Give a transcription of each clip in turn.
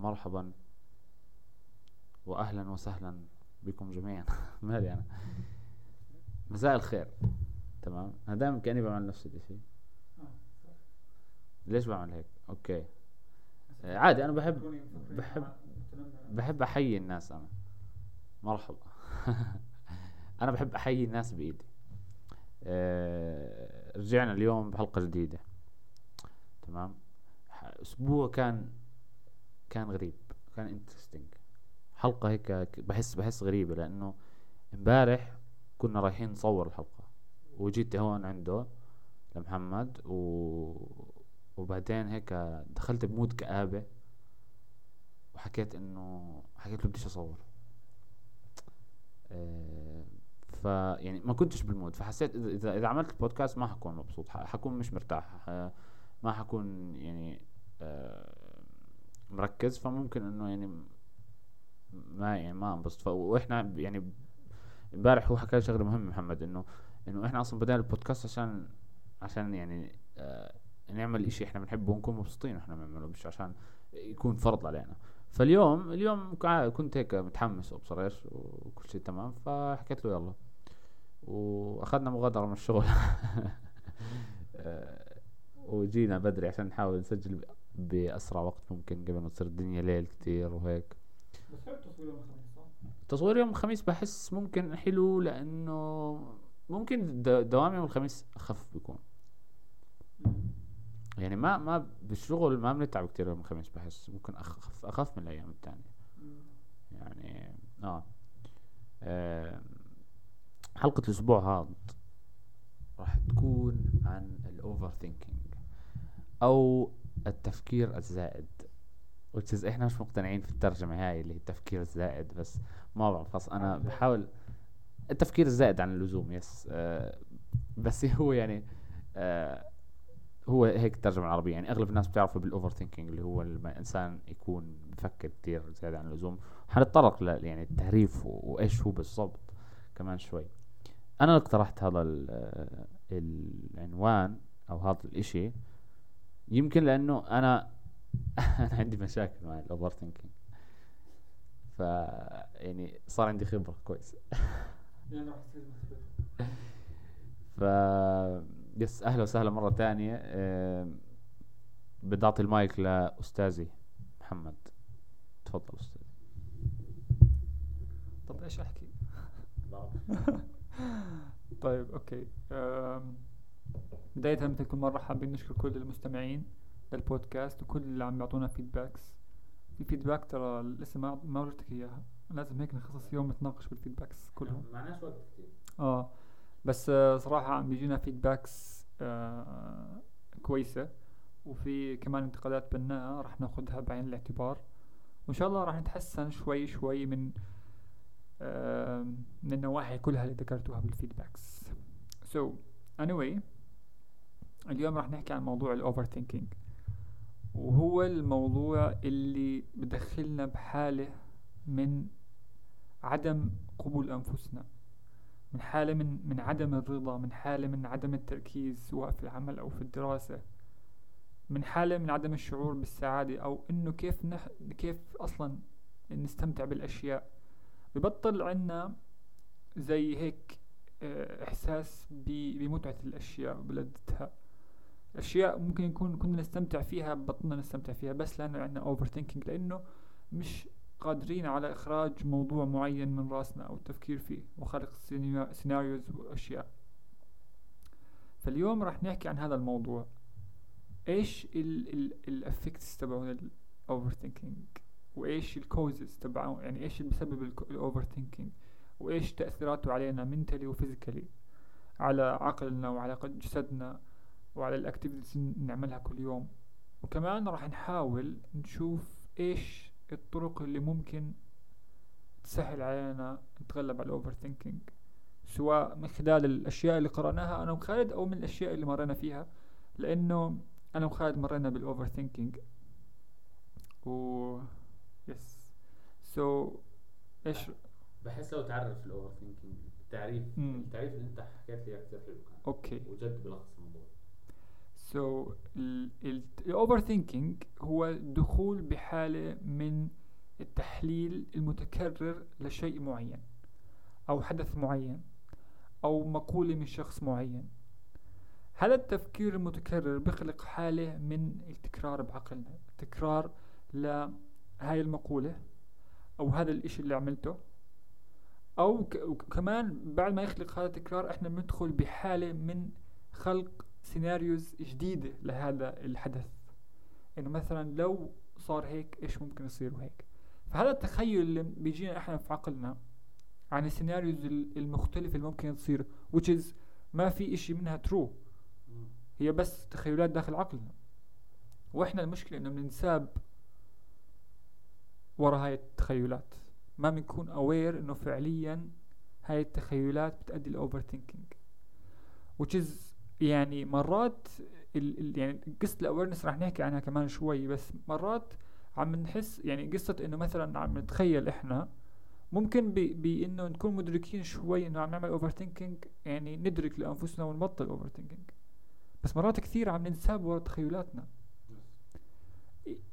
ومرحبا واهلا وسهلا بكم جميعا. مالي أنا. مساء الخير. تمام؟ أنا دائما كأني بعمل نفس الشيء ليش بعمل هيك؟ أوكي. عادي أنا بحب بحب بحب أحيي الناس أنا. مرحبا. أنا بحب أحيي الناس بإيدي. آه، رجعنا اليوم بحلقة جديدة. تمام؟ أسبوع كان كان غريب كان interesting حلقة هيك بحس بحس غريبة لأنه امبارح كنا رايحين نصور الحلقة. وجيت هون عنده لمحمد و... وبعدين هيك دخلت ب mood كآبة وحكيت إنه حكيت له بديش أصور. أه ف يعني ما كنتش بال mood. فحسيت إذا إذا عملت البودكاست ما حكون مبسوط حكون مش مرتاح ما حكون يعني أه مركز فممكن إنه يعني ما يعني ما أنبسط. وإحنا يعني امبارح هو حكى شغلة مهمة محمد انه إنه إحنا أصلا بدأنا البودكاست عشان عشان يعني آه نعمل إشي إحنا بنحبه ونكون مبسوطين وإحنا بنعمله مش عشان يكون فرض علينا. فاليوم اليوم كنت هيك متحمس وابصر إيش وكل شيء تمام فحكيت له يلا. وأخذنا مغادرة من الشغل. آه، وجينا بدري عشان نحاول نسجل بأسرع وقت ممكن قبل ما تصير الدنيا ليل كتير وهيك. بس حلو تصوير يوم الخميس صح؟ تصوير يوم الخميس بحس ممكن حلو لأنه ممكن دوام يوم الخميس اخف بيكون. يعني ما ما بالشغل ما بنتعب كتير يوم الخميس بحس ممكن اخف أخف من الأيام الثانية يعني آه, آه حلقة الأسبوع هذا راح تكون عن ال overthinking أو التفكير الزائد. Yes إحنا مش مقتنعين في الترجمة هاي اللي هي التفكير الزائد بس ما بعرف أنا بحاول التفكير الزائد عن اللزوم yes آه بس هو يعني آه هو هيك الترجمة العربية. يعني أغلب الناس بتعرفه بال overthinking اللي هو لما الإنسان يكون بفكر كتير زيادة عن اللزوم. حنتطرق ل يعني التعريف وإيش هو بالضبط كمان شوي. أنا اقترحت هذا العنوان أو هذا الإشي يمكن لأنه أنا أنا عندي مشاكل مع ال overthinking ف يعني صار عندي خبرة كويسه ف yes أهلا وسهلا مرة ثانية بدي اعطي المايك لأستاذي محمد. تفضل أستاذ طب إيش أحكي؟ طيب okay. بداية مثل كل مرة حابين نشكر كل المستمعين للبودكاست وكل اللي عم يعطونا feedbacks في feedback ترى لسه ما ما ورجتك إياها. لازم هيك نخصص يوم نتناقش بال feedbacks كلهم. معناش وقت كثير آه. بس آه صراحة عم بيجينا feedbacks آه كويسة. وفي كمان انتقادات بناءة راح ناخذها بعين الاعتبار. وإن شاء الله راح نتحسن شوي شوي من من النواحي كلها اللي ذكرتوها بال feedbacks so anyway اليوم راح نحكي عن موضوع ال overthinking وهو الموضوع اللي بدخلنا بحالة من عدم قبول أنفسنا من حالة من من عدم الرضا من حالة من عدم التركيز سواء في العمل أو في الدراسة من حالة من عدم الشعور بالسعادة أو إنه كيف نح كيف أصلا نستمتع بالأشياء. ببطل عنا زي هيك آه، إحساس بمتعة الأشياء وبلذتها أشياء ممكن يكون كنا نستمتع فيها بطلنا نستمتع فيها بس لأنه عندنا overthinking لأنه مش قادرين على إخراج موضوع معين من راسنا أو التفكير فيه وخلق scenarios وأشياء. فاليوم راح نحكي عن هذا الموضوع. إيش ال effects تبعون ال overthinking وإيش ال causes تبعه يعني إيش اللي بسبب ال overthinking وإيش تأثيراته علينا mentally و physically على عقلنا وعلى جسدنا. وعلى ال activities نعملها كل يوم. وكمان راح نحاول نشوف إيش الطرق اللي ممكن تسهل علينا نتغلب على ال overthinking سواء من خلال الأشياء اللي قرأناها أنا وخالد أو من الأشياء اللي مرينا فيها. لأنه أنا وخالد مرينا بال overthinking و yes so إيش؟ بحس لو تعرف ال overthinking التعريف التعريف اللي أنت حكيت لي كثير حلو كان. Okay. وجد بلخص. So ال overthinking هو الدخول بحالة من التحليل المتكرر لشيء معين أو حدث معين أو مقولة من شخص معين. هذا التفكير المتكرر بيخلق حالة من التكرار بعقلنا تكرار لهاي المقولة أو هذا الإشي اللي عملته. أو كمان بعد ما يخلق هذا التكرار إحنا بندخل بحالة من خلق scenarios جديدة لهذا الحدث. إنه مثلا لو صار هيك إيش ممكن يصير وهيك فهذا التخيل اللي بيجينا إحنا في عقلنا عن ال scenarios المختلفة اللي ممكن تصير which is ما في إشي منها true. هي بس تخيلات داخل عقلنا. وإحنا المشكلة إنه بننساب ورا هاي التخيلات. ما بنكون aware إنه فعليا هاي التخيلات بتأدي ال overthinking which is يعني مرات ال يعني قصة ال awareness رح نحكي عنها كمان شوي بس مرات عم نحس يعني قصة إنه مثلا عم نتخيل إحنا ممكن بانه نكون مدركين شوي إنه عم نعمل overthinking يعني ندرك لأنفسنا ونبطل overthinking بس مرات كثير عم ننساب ورا تخيلاتنا.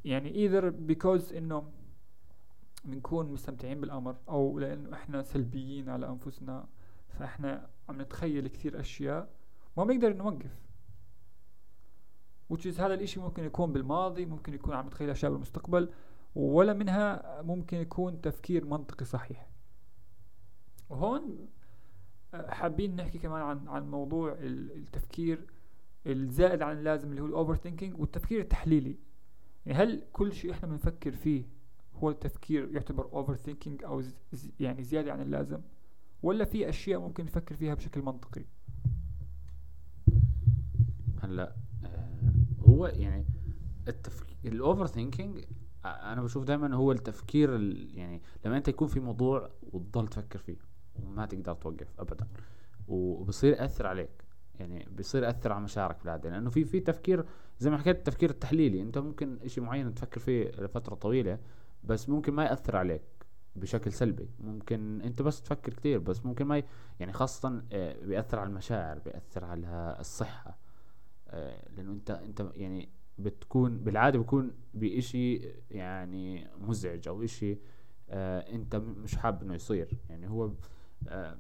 يعني either because إنه بنكون مستمتعين بالأمر أو لأنه إحنا سلبيين على أنفسنا فإحنا عم نتخيل كثير أشياء ما بنقدر نوقف. Yes هذا الإشي ممكن يكون بالماضي ممكن يكون عم نتخيل أشياء بالمستقبل ولا منها ممكن يكون تفكير منطقي صحيح. وهون آه، حابين نحكي كمان عن عن موضوع التفكير الزائد عن اللازم اللي هو ال overthinking والتفكير التحليلي. يعني هل كل شيء إحنا بنفكر فيه هو التفكير يعتبر overthinking أو زي يعني زيادة عن اللازم؟ ولا في أشياء ممكن نفكر فيها بشكل منطقي؟ هلا آه هو يعني التفكير ال overthinking أنا بشوف دائما هو التفكير يعني لما أنت يكون في موضوع وتضل تفكر فيه وما تقدر توقف ابدا وبصير يأثر عليك يعني بيصير يأثر على مشاعرك بعدين لأنه في في تفكير زي ما حكيت التفكير التحليلي أنت ممكن شيء معين تفكر فيه لفترة طويلة بس ممكن ما يأثر عليك بشكل سلبي ممكن أنت بس تفكر كثير بس ممكن ما ي... يعني خاصة آه، بيأثر على المشاعر بيأثر على الصحة. لأنه انت أنت يعني بتكون بالعادة بكون بإشي يعني مزعج أو إشي آه أنت مش حابب إنه يصير. يعني هو آه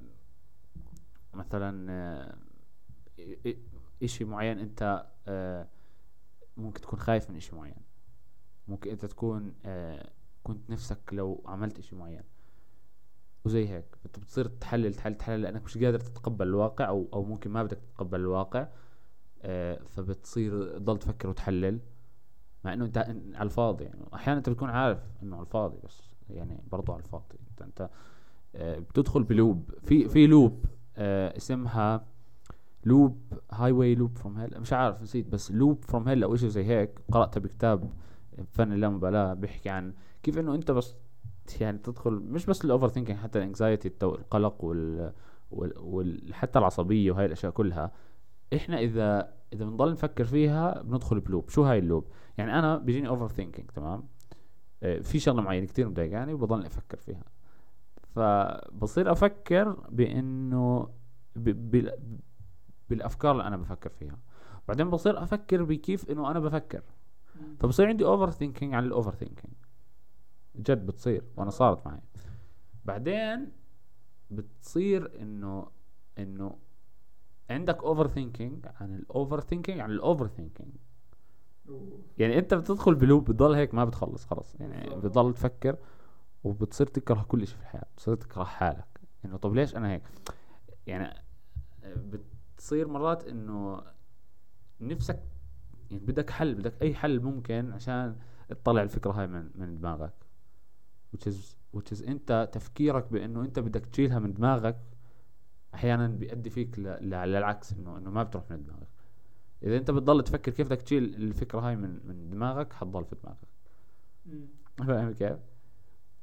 مثلا آه إشي معين أنت آه ممكن تكون خايف من إشي معين. ممكن أنت تكون آه كنت نفسك لو عملت إشي معين. وزي هيك. أنت بتصير تحلل تحلل تحلل لأنك مش قادر تتقبل الواقع أو أو ممكن ما بدك تتقبل الواقع. آه فبتصير تضل تفكر وتحلل مع إنه انت على الفاضي. يعني أحيانا أنت بتكون عارف إنه على الفاضي بس يعني برضو على الفاضي. انت أنت آه بتدخل ب loop. في في loop آه اسمها loop هاي واي loop from hell. مش عارف نسيت بس loop from hell أو شيء زي هيك. قرأتها بكتاب فن اللامبالاة بيحكي عن كيف إنه أنت بس يعني تدخل مش بس ال overthinking حتى ال anxiety القلق وال, وال, وال حتى العصبية وهي الأشياء كلها. إحنا إذا إذا بنضل نفكر فيها بندخل ب loop. شو هاي ال loop؟ يعني أنا بيجيني overthinking تمام؟ آه في شغلة معينة كثير مضايقاني وبضل أفكر فيها. فبصير أفكر بإنه بالأفكار اللي أنا بفكر فيها. بعدين بصير أفكر بكيف إنه أنا بفكر. فبصير عندي overthinking عن ال overthinking جد بتصير وأنا صارت معي. بعدين بتصير إنه إنه عندك overthinking عن ال overthinking عن ال overthinking يعني أنت بتدخل بلوب بتضل هيك ما بتخلص خلص يعني بتضل تفكر وبتصير تكره كل شيء في الحياة بتصير تكره حالك. انه طب ليش أنا هيك؟ يعني بت تصير مرات إنه نفسك يعني بدك حل بدك أي حل ممكن عشان تطلع الفكرة هاي من من دماغك. which is which is أنت تفكيرك بإنه أنت بدك تشيلها من دماغك أحيانا بيؤدي فيك للعكس إنه إنه ما بتروح من دماغك. إذا أنت بتضل تفكر كيف بدك تشيل الفكرة هاي من من دماغك حتضل في دماغك. فاهم كيف؟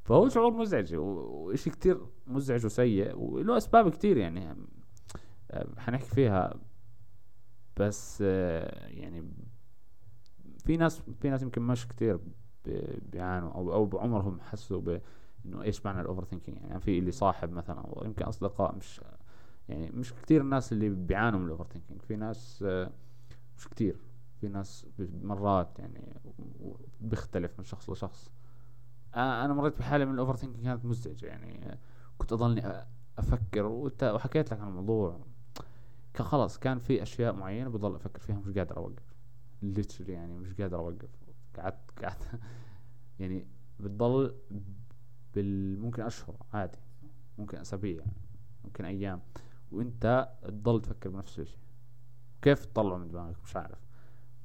فهو شعور مزعج وشيء كتير مزعج وسيء وله أسباب كتير يعني حنحكي فيها. بس آه، يعني في ناس في ناس يمكن مش كتير بيعانوا أو أو بعمرهم حسوا إنه إيش معنى ال overthinking يعني في اللي صاحب مثلا أو يمكن أصدقاء مش يعني مش كتير الناس اللي بيعانوا من ال overthinking في ناس آه، مش كتير في ناس مرات يعني بيختلف من شخص لشخص. أنا مريت بحالة من ال overthinking كانت مزعجة يعني آه، كنت أضلني أفكر وحكيت لك عن الموضوع. كان خلاص كان في أشياء معينة بضل أفكر فيها مش قادر أوقف. literally يعني مش قادر أوقف. قعدت قعدت يعني بتضل بال ممكن أشهر عادي ممكن أسابيع ممكن أيام. وانت تضل تفكر بنفس الشيء. كيف تطلعه من دماغك؟ مش عارف.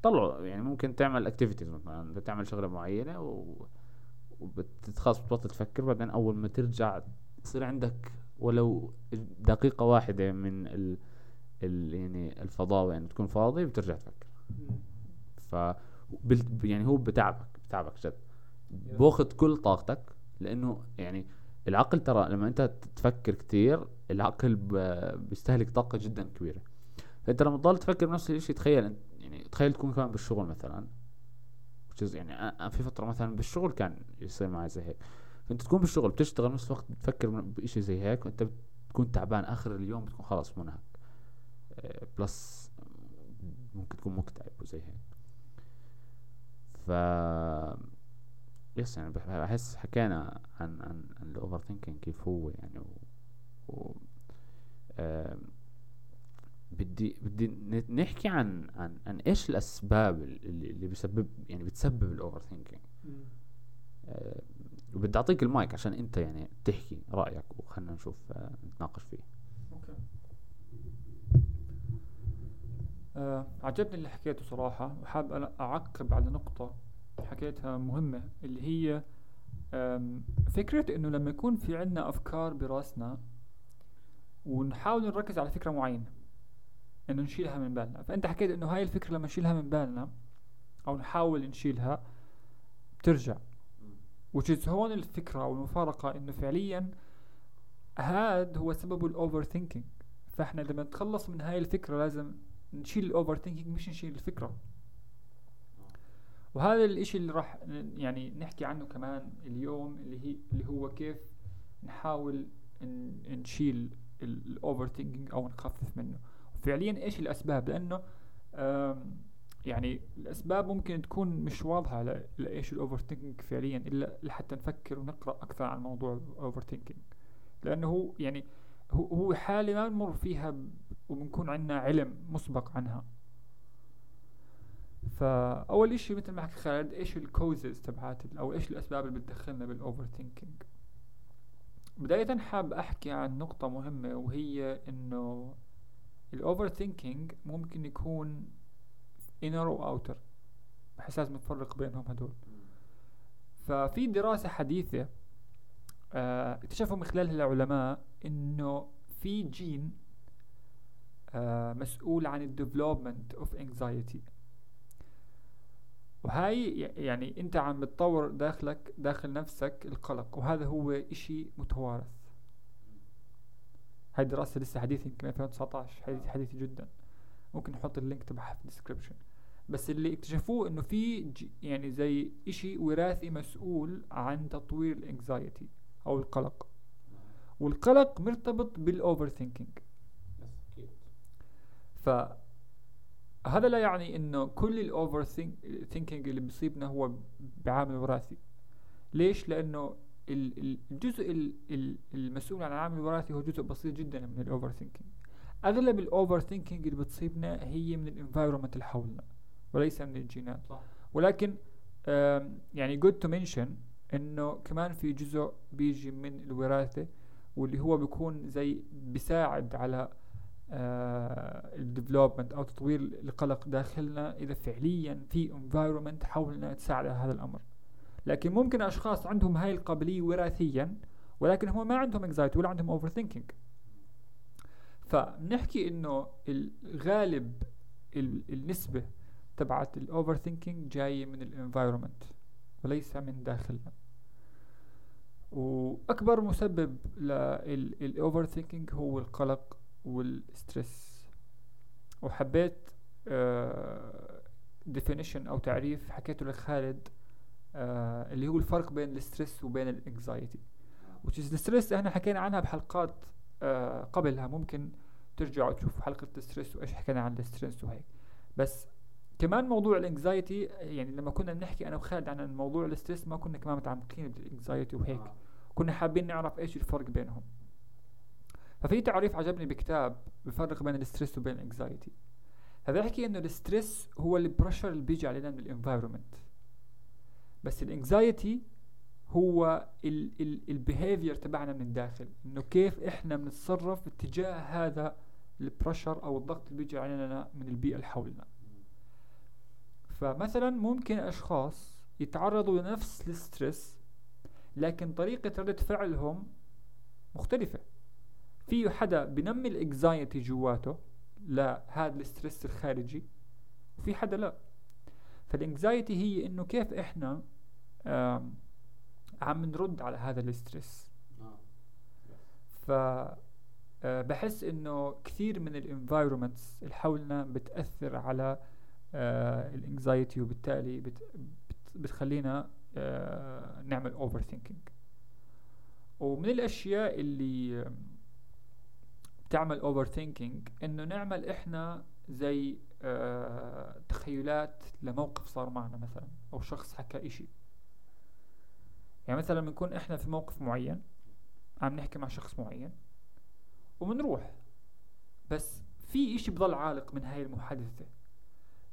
طلعه يعني ممكن تعمل اكتيفيتيز مثلا. انت تعمل شغلة معينة و وبتخلص بتبطل تفكر بعدين أول ما ترجع يصير عندك ولو دقيقة واحدة من ال, ال يعني الفضاوة يعني تكون فاضي بترجع تفكر. ف بال- يعني هو بتعبك بتعبك جد. باخذ كل طاقتك لأنه يعني العقل ترى لما أنت تفكر كتير العقل بيستهلك طاقة جدا كبيرة. فأنت لما تضل تفكر بنفس الشيء تخيل أنت يعني تخيل تكون كمان بالشغل مثلا يعني أنا في فترة مثلا بالشغل كان يصير معي زي هيك. فأنت تكون بالشغل بتشتغل نفس الوقت بتفكر بإشي زي هيك وأنت بتكون تعبان آخر اليوم بتكون خلاص منهك. آه، plus ممكن تكون مكتئب وزي هيك. ف yes يعني بح- بحس حكينا عن عن عن ال overthinking كيف هو يعني و, و آم، بدي بدي نحكي عن عن عن إيش الأسباب اللي اللي بيسبب يعني بتسبب ال overthinking. آه، وبدي أعطيك المايك عشان أنت يعني تحكي رأيك وخلنا نشوف آه، نتناقش فيه. أوكي. آه عجبني اللي حكيته صراحة وحاب أنا أعقب على نقطة حكيتها مهمة اللي هي فكرة إنه لما يكون في عنا أفكار براسنا ونحاول نركز على فكرة معينة إنه نشيلها من بالنا. فأنت حكيت إنه هاي الفكرة لما نشيلها من بالنا أو نحاول نشيلها بترجع. which هون الفكرة أو المفارقة إنه فعليا هاد هو سبب ال overthinking فإحنا لما نتخلص من هاي الفكرة لازم نشيل ال overthinking مش نشيل الفكرة. وهذا الإشي اللي راح يعني نحكي عنه كمان اليوم اللي هي اللي هو كيف نحاول نشيل ال overthinking أو نخفف منه. فعليا إيش الأسباب؟ لأنه يعني الأسباب ممكن تكون مش واضحة لإيش ال overthinking فعليا إلا لحتى نفكر ونقرأ أكثر عن موضوع ال overthinking لأنه هو يعني هو حالة ما نمر فيها وبنكون عندنا علم مسبق عنها. فأول إشي مثل ما حكى خالد إيش ال causes تبعات أو إيش الأسباب اللي بتدخلنا بال overthinking بداية حاب أحكي عن نقطة مهمة وهي إنه ال overthinking ممكن يكون inner و outer. بحس لازم نفرق بينهم هدول. ففي دراسة حديثة آه، اكتشفوا من خلالها العلماء إنه في جين آه، مسؤول عن ال development of anxiety. وهاي يعني انت عم بتطور داخلك داخل نفسك القلق وهذا هو إشي متوارث. هاي دراسة لسه حديثة يمكن 2019 حديث حديثة جدا. ممكن نحط ال link تبعها في ال description بس اللي اكتشفوه إنه في يعني زي إشي وراثي مسؤول عن تطوير ال anxiety أو القلق. والقلق مرتبط بال overthinking ف هذا لا يعني إنه كل ال overthinking اللي بيصيبنا هو بعامل وراثي. ليش؟ لأنه ال- ال- الجزء ال- ال- المسؤول عن العامل الوراثي هو جزء بسيط جدا من ال overthinking أغلب ال overthinking اللي بتصيبنا هي من ال environment اللي حولنا وليس من الجينات. صح. ولكن يعني good to mention إنه كمان في جزء بيجي من الوراثة واللي هو بيكون زي بيساعد على ال development أو تطوير القلق داخلنا إذا فعليا في environment حولنا تساعد على هذا الأمر. لكن ممكن أشخاص عندهم هاي القابلية وراثيا ولكن هم ما عندهم anxiety ولا عندهم overthinking. فبنحكي إنه الغالب ال- النسبة تبعت ال overthinking جاية من ال environment وليس من داخلنا. وأكبر مسبب لل overthinking هو القلق وال stress. وحبيت definition أو تعريف حكيته لخالد آه اللي هو الفرق بين ال stress وبين ال anxiety. Is ال stress إحنا حكينا عنها بحلقات آه قبلها. ممكن ترجعوا تشوفوا حلقة ال stress وإيش حكينا عن ال stress وهيك. بس كمان موضوع ال anxiety يعني لما كنا بنحكي أنا وخالد عن موضوع ال stress ما كنا كمان متعمقين بال anxiety وهيك. آه. كنا حابين نعرف إيش الفرق بينهم. ففي تعريف عجبني بكتاب بفرق بين ال stress وبين ال anxiety. فبيحكي إنه ال stress هو ال pressure اللي بيجي علينا من الانفايرمنت بس ال anxiety هو ال behavior تبعنا من الداخل. إنه كيف إحنا بنتصرف اتجاه هذا ال pressure أو الضغط اللي بيجي علينا من البيئة اللي حولنا. فمثلا ممكن أشخاص يتعرضوا لنفس ال stress لكن طريقة ردة فعلهم مختلفة. في حدا بنمي ال anxiety جواته لهذا ال stress الخارجي وفي حدا لا. فال anxiety هي إنه كيف إحنا عم نرد على هذا ال stress. ف آه، بحس إنه كثير من ال environments اللي حولنا بتأثر على ال anxiety وبالتالي بت بتخلينا آه، نعمل overthinking ومن الأشياء اللي بتعمل overthinking إنه نعمل إحنا زي آه تخيلات لموقف صار معنا مثلا أو شخص حكى إشي. يعني مثلا بنكون إحنا في موقف معين عم نحكي مع شخص معين وبنروح. بس في إشي بضل عالق من هاي المحادثة.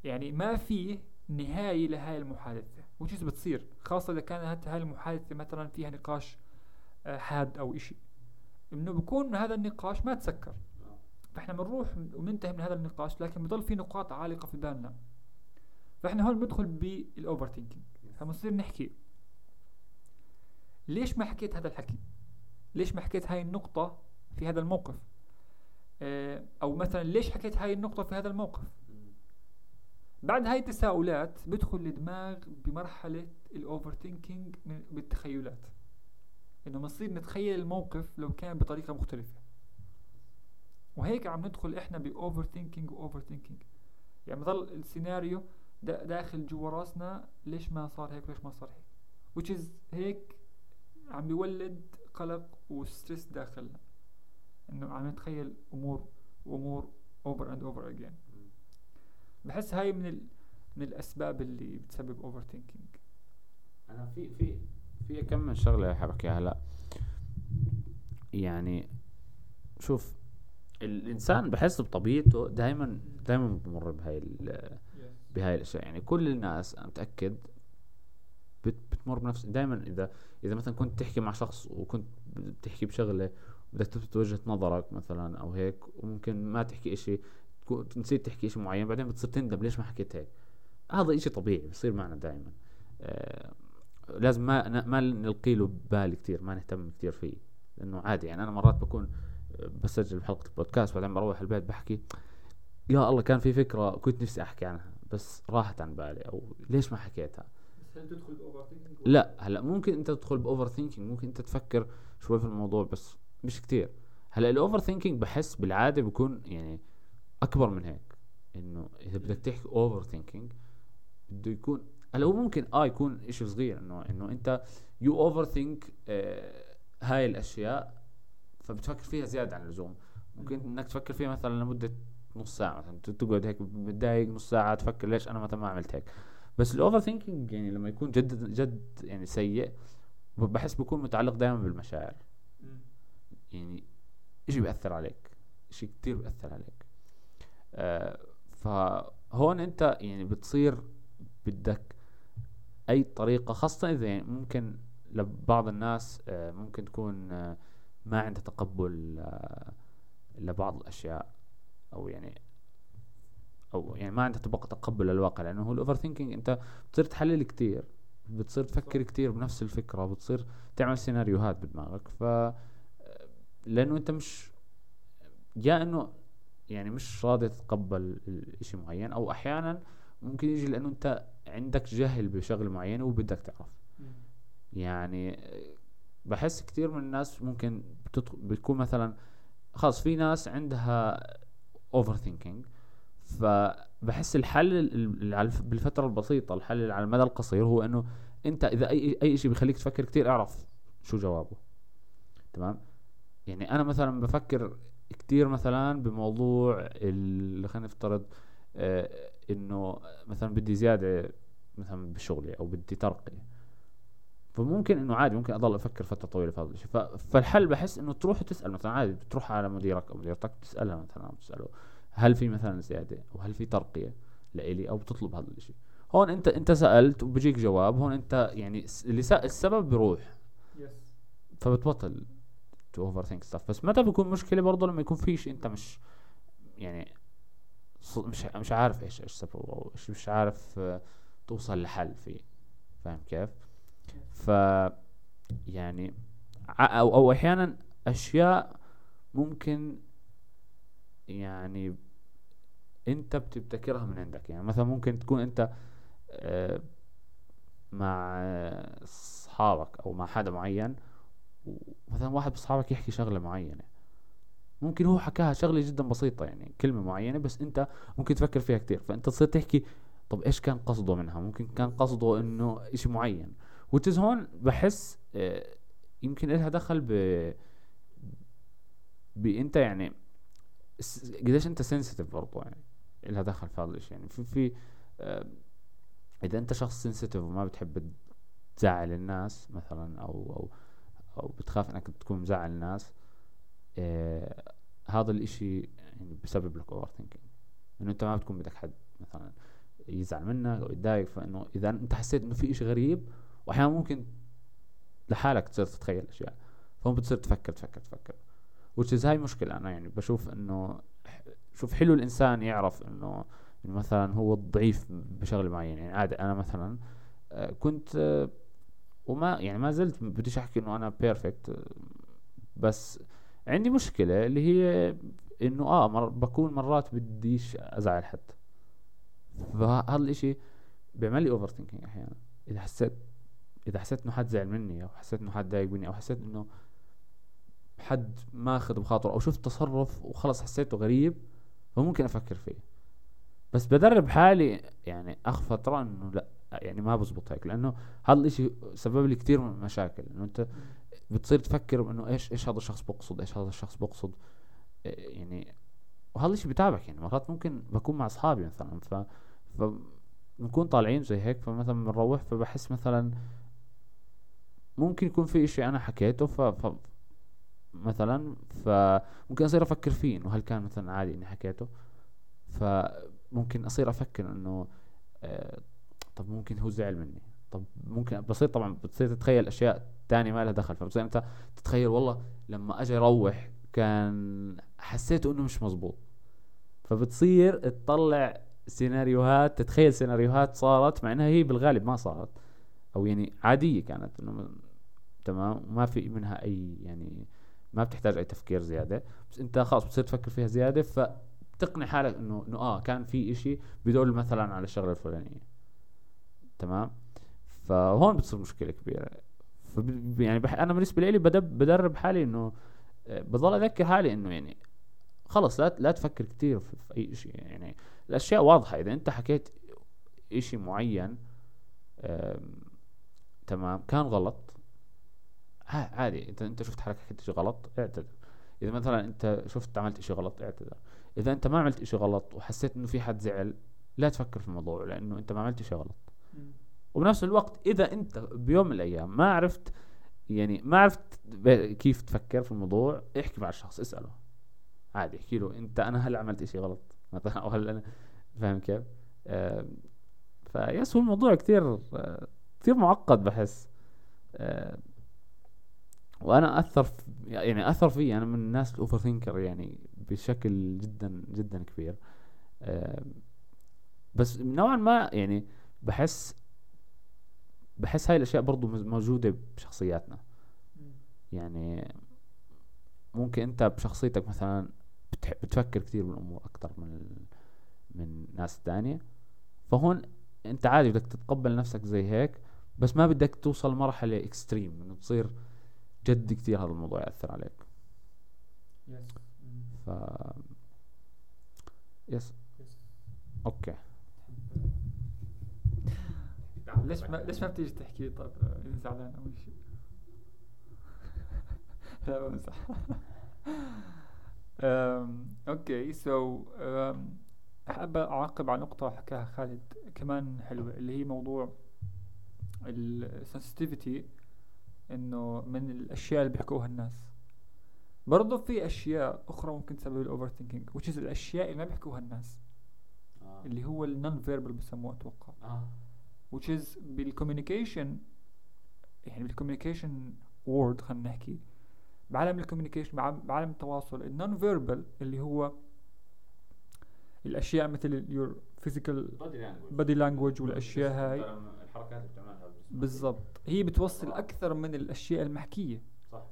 يعني ما في نهاية لهاي المحادثة. which is بتصير خاصة إذا كانت هاي المحادثة مثلا فيها نقاش آه، حاد أو إشي. إنه بكون هذا النقاش ما تسكر. فإحنا بنروح وبننتهي من هذا النقاش لكن بضل في نقاط عالقة في بالنا. فإحنا هون بندخل بال overthinking فبنصير نحكي ليش ما حكيت هذا الحكي؟ ليش ما حكيت هاي النقطة في هذا الموقف؟ آه، أو مثلا ليش حكيت هاي النقطة في هذا الموقف؟ بعد هاي التساؤلات بدخل الدماغ بمرحلة ال overthinking بالتخيلات. إنه بنصير نتخيل الموقف لو كان بطريقة مختلفة. وهيك عم ندخل إحنا ب overthinking و overthinking يعني بضل السيناريو داخل جوا راسنا ليش ما صار هيك ليش ما صار هيك؟ which is هيك عم بيولد قلق و stress داخلنا. إنه عم نتخيل أمور وامور over and over again بحس هاي من ال... من الأسباب اللي بتسبب overthinking أنا في في في كم من شغلة حابب احكيها هلا. يعني شوف الإنسان بحس بطبيعته دائما دائما بمر بهاي بهاي الأشياء. يعني كل الناس أنا متأكد بتمر بنفس دائما إذا إذا مثلا كنت تحكي مع شخص وكنت بتحكي بشغلة بدك تثبت وجهه نظرك مثلا أو هيك وممكن ما تحكي إشي نسيت تحكي شيء معين بعدين بتصير تندم ليش ما حكيت هيك. هذا إشي طبيعي بصير معنا دائما آه لازم ما ما نلقي له بال كثير ما نهتم كثير فيه. لأنه عادي يعني أنا مرات بكون بسجل بحلقه البودكاست بعدين بروح البيت بحكي يا الله كان في فكرة كنت نفسي أحكي عنها بس راحت عن بالي. أو ليش ما حكيتها؟ هل تدخل باوفر لا هلأ ممكن أنت تدخل ب overthinking ممكن أنت تفكر شوي في الموضوع بس مش كتير. هلأ ال overthinking بحس بالعادة بيكون يعني أكبر من هيك إنه إذا بدك تحكي overthinking بده يكون هلا هو ممكن آه يكون إشي صغير انه إنه أنت you overthink هاي الأشياء فبتفكر فيها زيادة عن اللزوم. ممكن إنك تفكر فيها مثلا لمدة نص ساعة مثلا. تقعد هيك متضايق نص ساعة تفكر ليش أنا مثلا ما عملت هيك. بس ال overthinking يعني لما يكون جد جد يعني سيء بحس بيكون متعلق دائما بالمشاعر. يعني إشي بيأثر عليك. إشي كتير بيأثر عليك. آه فهون أنت يعني بتصير بدك أي طريقة خاصة إذا يعني ممكن لبعض الناس آه ممكن تكون آه ما عندها تقبل آه لبعض الأشياء أو يعني أو يعني ما عندها تبقى تقبل للواقع لأنه هو ال overthinking أنت بتصير تحلل كتير بتصير تفكر كتير بنفس الفكرة بتصير تعمل سيناريوهات بدماغك ف لأنه أنت مش يا إنه يعني مش راضي تتقبل شيء معين أو أحيانا ممكن يجي لأنه أنت عندك جهل بشغله معينه وبدك تعرف. يعني بحس كثير من الناس ممكن بتكون مثلا خلاص في ناس عندها overthinking فبحس الحل بالفترة البسيطة الحل على المدى القصير هو إنه أنت إذا اي أي شيء بيخليك تفكر كثير اعرف شو جوابه. تمام؟ يعني أنا مثلا بفكر كثير مثلا بموضوع اللي خلينا نفترض آه إنه مثلا بدي زيادة مثلا بشغلي أو بدي ترقيه فممكن إنه عادي ممكن أضل أفكر فترة طويلة في هذا الشيء. فالحل بحس إنه تروح تسأل مثلا عادي بتروح على مديرك أو مديرتك تسألها مثلا تسأله هل في مثلا زيادة أو هل في ترقية لإلي أو بتطلب هذا الشيء. هون أنت أنت سألت وبيجيك جواب هون أنت يعني اللي السبب بيروح فبتبطل to overthink stuff بس متى بيكون مشكلة برضه لما يكون في شيء أنت مش يعني مش مش عارف إيش إيش سببه إيش مش عارف آه، توصل لحل فيه. فاهم كيف؟ ف يعني أو أو أحيانا أشياء ممكن يعني أنت بتبتكرها من عندك. يعني مثلا ممكن تكون أنت آه، مع اصحابك أو مع حدا معين ومثلا واحد من اصحابك يحكي شغلة معينة. ممكن هو حكاها شغلة جدا بسيطة يعني كلمة معينة بس أنت ممكن تفكر فيها كثير فأنت تصير تحكي طب إيش كان قصده منها؟ ممكن كان قصده إنه إشي معين. وتز هون بحس آه، يمكن لها دخل ب بأنت يعني قديش أنت سنسيتيف برضه يعني لها دخل في هذا الشيء يعني. في في آه، إذا أنت شخص سنسيتيف وما بتحب تزعل الناس مثلا أو أو أو بتخاف إنك تكون مزعل الناس آه هذا الإشي يعني بسبب لك overthinking إنه أنت ما بتكون بدك حد مثلا يزعل منك أو يتضايق فإنه إذا أنت حسيت إنه في إشي غريب واحيانا ممكن لحالك تصير تتخيل أشياء. فهم بتصير تفكر تفكر تفكر. Which هاي مشكلة أنا يعني بشوف إنه شوف حلو الإنسان يعرف إنه مثلا هو ضعيف بشغلة معينة. يعني عادي أنا مثلا آه، كنت آه، وما يعني ما زلت بديش أحكي إنه أنا perfect بس عندي مشكلة اللي هي إنه آه مر بكون مرات بديش أزعل حد فهذا الإشي بيعمل لي overthinking أحيانا. إذا حسيت إذا حسيت إنه حد زعل مني أو حسيت إنه حد ضايق مني أو حسيت إنه حد ماخذ بخاطره أو شفت تصرف وخلص حسيته غريب فممكن أفكر فيه. بس بدرب حالي يعني اخ فتره إنه لا يعني ما بزبط هيك لأنه هذا الإشي سبب لي كثير مشاكل. إنه أنت بتصير تفكر إنه إيش إيش هذا الشخص بقصد؟ إيش هذا الشخص بقصد؟ إيه، يعني وهذا الشيء بتابعك يعني. مرات ممكن بكون مع أصحابي مثلا ف بنكون طالعين زي هيك فمثلا بنروح فبحس مثلا ممكن يكون في إشي أنا حكيته ف, ف... مثلا فممكن أصير أفكر فيه إنه هل كان مثلا عادي إني حكيته؟ فممكن أصير أفكر إنه آه طب ممكن هو زعل مني. طب ممكن بصير طبعا بتصير تتخيل أشياء تانية ما لها دخل. فبتصير أنت تتخيل والله لما أجي أروح كان حسيت إنه مش مزبوط فبتصير تطلع سيناريوهات تتخيل سيناريوهات صارت مع إنها هي بالغالب ما صارت. أو يعني عادية كانت إنه تمام؟ ما في منها أي يعني ما بتحتاج أي تفكير زيادة. بس أنت خلاص بتصير تفكر فيها زيادة فتقنع حالك إنه إنه آه كان في إشي بدل مثلا على الشغلة الفلانية. تمام؟ فهون بتصير مشكلة كبيرة. يعني بح أنا بالنسبة لي بدرب حالي إنه بضل أذكر حالي إنه يعني خلص لا لا تفكر كثير في, في أي شيء. يعني الأشياء واضحة. إذا أنت حكيت إشي معين تمام كان غلط عادي. انت أنت شفت حكيت شيء غلط اعتذر. إذا مثلا أنت شفت عملت شيء غلط اعتذر. إذا أنت ما عملت شيء غلط وحسيت إنه في حد زعل لا تفكر في الموضوع لأنه أنت ما عملت شيء غلط. وبنفس الوقت إذا أنت بيوم من الأيام ما عرفت يعني ما عرفت كيف تفكر في الموضوع احكي مع الشخص اسأله. عادي احكي له أنت أنا هل عملت إشي غلط مثلا أو هل أنا فاهم كيف؟ آه فيس هو الموضوع كثير آه كثير معقد بحس. آه وأنا أثر يعني أثر في أنا من الناس الأوفر ثينكر يعني بشكل جدا جدا كبير. آه بس نوعا ما يعني بحس بحس هاي الأشياء برضو موجودة بشخصياتنا. يعني ممكن أنت بشخصيتك مثلا بتفكر كثير بالأمور أكثر من من ناس تانية. فهون أنت عادي بدك تتقبل نفسك زي هيك بس ما بدك توصل مرحلة extreme إنه تصير جد كثير هذا الموضوع يأثر عليك. ف yes okay. ليش ما ليش ما بتيجي تحكي طيب إذا زعلان أو شيء. لا بمزح okay so أحب أعقب على نقطة حكاها خالد كمان حلوة اللي هي موضوع ال sensitivity إنه من الأشياء اللي بيحكوها الناس. برضه في أشياء أخرى ممكن تسبب ال overthinking which is الأشياء اللي ما بيحكوها الناس آه. اللي هو ال non-verbal بسموه أتوقع. آه. Which is بال communication يعني بال communication world خلينا نحكي بعالم ال communication بعالم التواصل ال non-verbal اللي هو الأشياء مثل your physical body language والأشياء هاي. الحركات اللي بتعملها بالضبط. هي بتوصل أكثر من الأشياء المحكية. صح.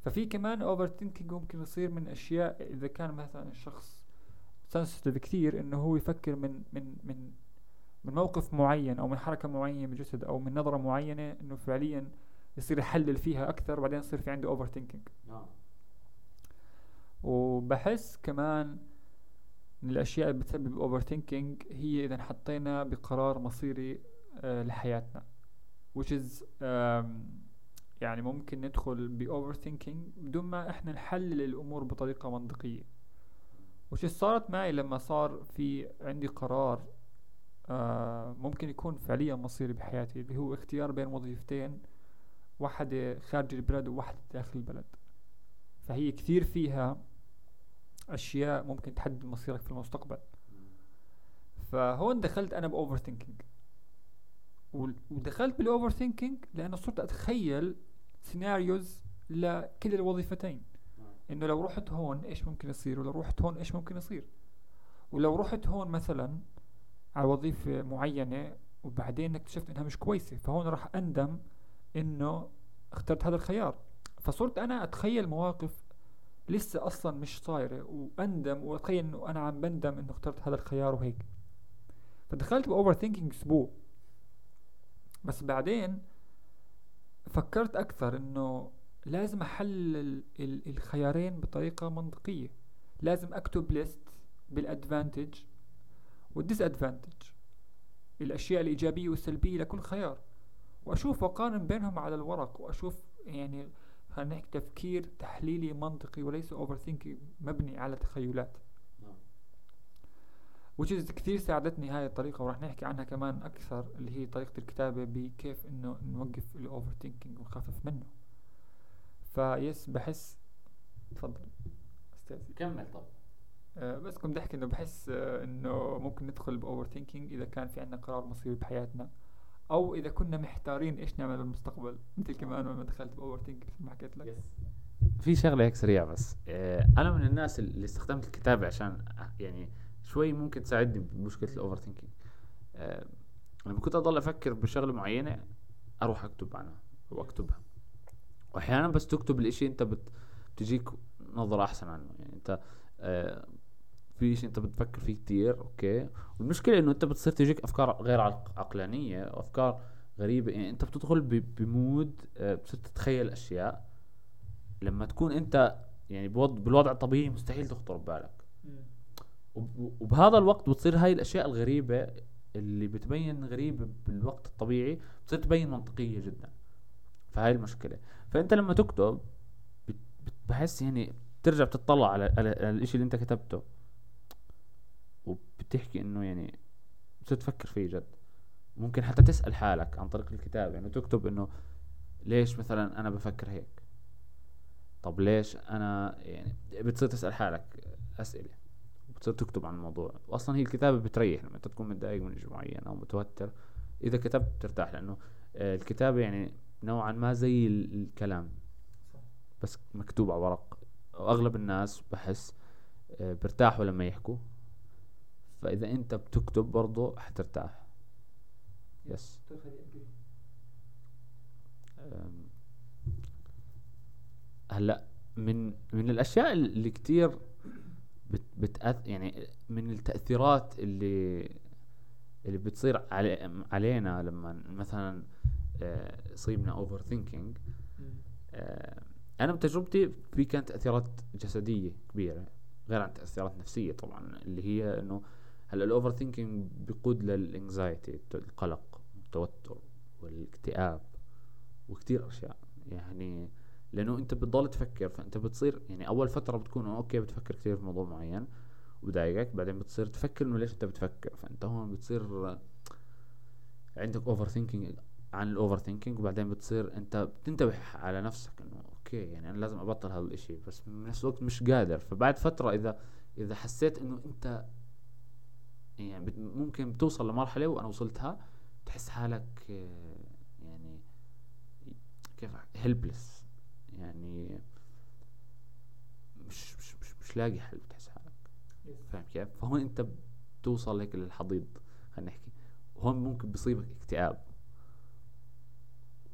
ففي كمان overthinking ممكن يصير من أشياء إذا كان مثلا الشخص sensitive كثير إنه هو يفكر من من من من موقف معين أو من حركة معينة بالجسد أو من نظرة معينة إنه فعليا يصير يحلل فيها أكثر وبعدين يصير في عنده overthinking نعم. وبحس كمان من الأشياء اللي بتسبب overthinking هي إذا حطينا بقرار مصيري آه لحياتنا. Which is يعني ممكن ندخل ب overthinking بدون ما إحنا نحلل الأمور بطريقة منطقية. وش صارت معي لما صار في عندي قرار آه ممكن يكون فعليا مصيري بحياتي اللي هو اختيار بين وظيفتين واحدة خارج البلد وواحدة داخل البلد. فهي كثير فيها أشياء ممكن تحدد مصيرك في المستقبل. فهون دخلت أنا ب overthinking ودخلت بال overthinking لأنه صرت أتخيل scenarios لكل الوظيفتين. إنه لو رحت هون إيش ممكن يصير؟ ولو رحت هون إيش ممكن يصير؟ ولو رحت هون مثلا على وظيفة معينة وبعدين اكتشفت إنها مش كويسة فهون راح أندم إنه اخترت هذا الخيار. فصرت أنا أتخيل مواقف لسه أصلا مش صايرة وأندم وأتخيل إنه أنا عم بندم إنه اخترت هذا الخيار وهيك. فدخلت ب overthinking أسبوع. بس بعدين فكرت أكثر إنه لازم أحلل الخيارين بطريقة منطقية. لازم أكتب list بال advantage وال disadvantage الأشياء الإيجابية والسلبية لكل خيار. وأشوف واقارن بينهم على الورق وأشوف يعني خلينا نحكي تفكير تحليلي منطقي وليس overthinking مبني على تخيلات. نعم. which is كثير ساعدتني هاي الطريقة وراح نحكي عنها كمان أكثر اللي هي طريقة الكتابة بكيف إنه نوقف ال overthinking ونخفف منه. ف yes بحس تفضل. أستاذي. كمل طب. بس كنت احكي إنه بحس آه إنه ممكن ندخل باوفر ثينكينج إذا كان في عندنا قرار مصيري بحياتنا أو إذا كنا محتارين إيش نعمل بالمستقبل. مثل كمان لما دخلت باوفر ثينكينج مثل ما حكيت لك. في شغلة هيك سريعة بس. آه أنا من الناس اللي استخدمت الكتابة عشان يعني شوي ممكن تساعدني بمشكلة ال overthinking آه لما كنت أضل أفكر بشغلة معينة أروح أكتب عنها وأكتبها. وأحيانا بس تكتب الإشي أنت بت بتجيك نظرة أحسن عنه. يعني أنت آه في شيء أنت بتفكر فيه كتير okay. والمشكلة إنه أنت بتصير تجيك أفكار غير عقلانية وافكار غريبة. يعني أنت بتدخل ب mode آه بتصير تتخيل أشياء. لما تكون أنت يعني بالوضع الطبيعي مستحيل تخطر ببالك. وبهذا الوقت بتصير هاي الأشياء الغريبة اللي بتبين غريبة بالوقت الطبيعي بتصير تبين منطقية جدا. فهاي المشكلة. فأنت لما تكتب بحس يعني ترجع بتطلع على, على الإشي اللي أنت كتبته. وبتحكي إنه يعني بتصير تفكر فيه جد. ممكن حتى تسأل حالك عن طريق الكتاب يعني تكتب إنه ليش مثلا أنا بفكر هيك؟ طب ليش أنا يعني بتصير تسأل حالك أسئلة بتصير تكتب عن الموضوع. واصلا هي الكتابة بتريح لما أنت تكون متضايق من شيء معين أو متوتر. إذا كتبت بترتاح لأنه الكتابة يعني نوعا ما زي الكلام بس مكتوب على ورق. وأغلب الناس بحس آه، بيرتاحوا لما يحكوا. فإذا أنت بتكتب برضو حترتاح yes هلا من من الأشياء اللي كتير بت بتأث يعني من التأثيرات اللي اللي بتصير علي علينا لما مثلا صيبنا overthinking أنا بتجربتي في كانت تأثيرات جسدية كبيرة غير عن تأثيرات نفسية طبعا اللي هي إنه هلا ال overthinking بيقود لل anxiety القلق التوتر والاكتئاب وكتير أشياء. يعني لأنه أنت بتضل تفكر فأنت بتصير يعني أول فترة بتكون okay بتفكر كثير في موضوع معين وبضايقك بعدين بتصير تفكر إنه ليش أنت بتفكر؟ فأنت هون بتصير عندك overthinking عن ال overthinking وبعدين بتصير أنت بتنتبه على نفسك إنه okay يعني أنا لازم أبطل هذا الإشي بس بنفس الوقت مش قادر. فبعد فترة إذا إذا حسيت إنه أنت يعني ممكن بتوصل لمرحلة وأنا وصلتها تحس حالك آه، يعني كيف هيلبلس يعني مش مش مش, مش لاقي حل بتحس حالك. فاهم كيف؟ فهون أنت بتوصل هيك للحضيض خلينا نحكي. وهون ممكن بيصيبك اكتئاب.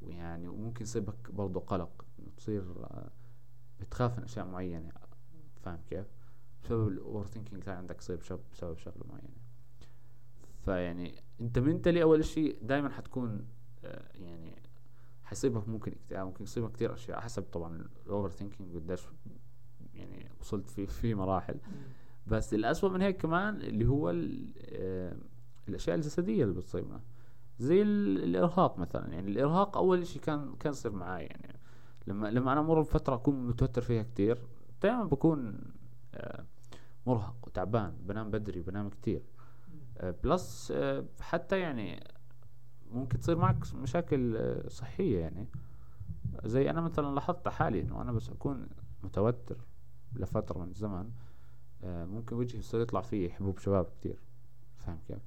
ويعني وممكن يصيبك برضه قلق تصير آه، بتخاف من أشياء معينة. فاهم كيف؟ بسبب ال overthinking عندك يصير بسبب شغلة معينة. فيعني انت mentally أول اشي دايما حتكون آه، يعني حيصيبك ممكن اكتئاب ممكن يصيبك كتير أشياء حسب طبعا ال overthinking قديش يعني وصلت في في مراحل. بس الأسوأ من هيك كمان اللي هو آه، الأشياء الجسدية اللي بتصيبنا. زي ال- الإرهاق مثلا. يعني الإرهاق أول شيء كان كان يصير معي يعني لما لما أنا أمر بفترة أكون متوتر فيها كتير دائما بكون آه، مرهق وتعبان. بنام بدري بنام كتير. آه، بلس آه، حتى يعني ممكن تصير معك مشاكل آه، صحية يعني. زي أنا مثلا لاحظت حالي إنه أنا بس أكون متوتر لفترة من الزمن آه، ممكن وجهي يصير يطلع فيه حبوب شباب كتير. فاهم كيف؟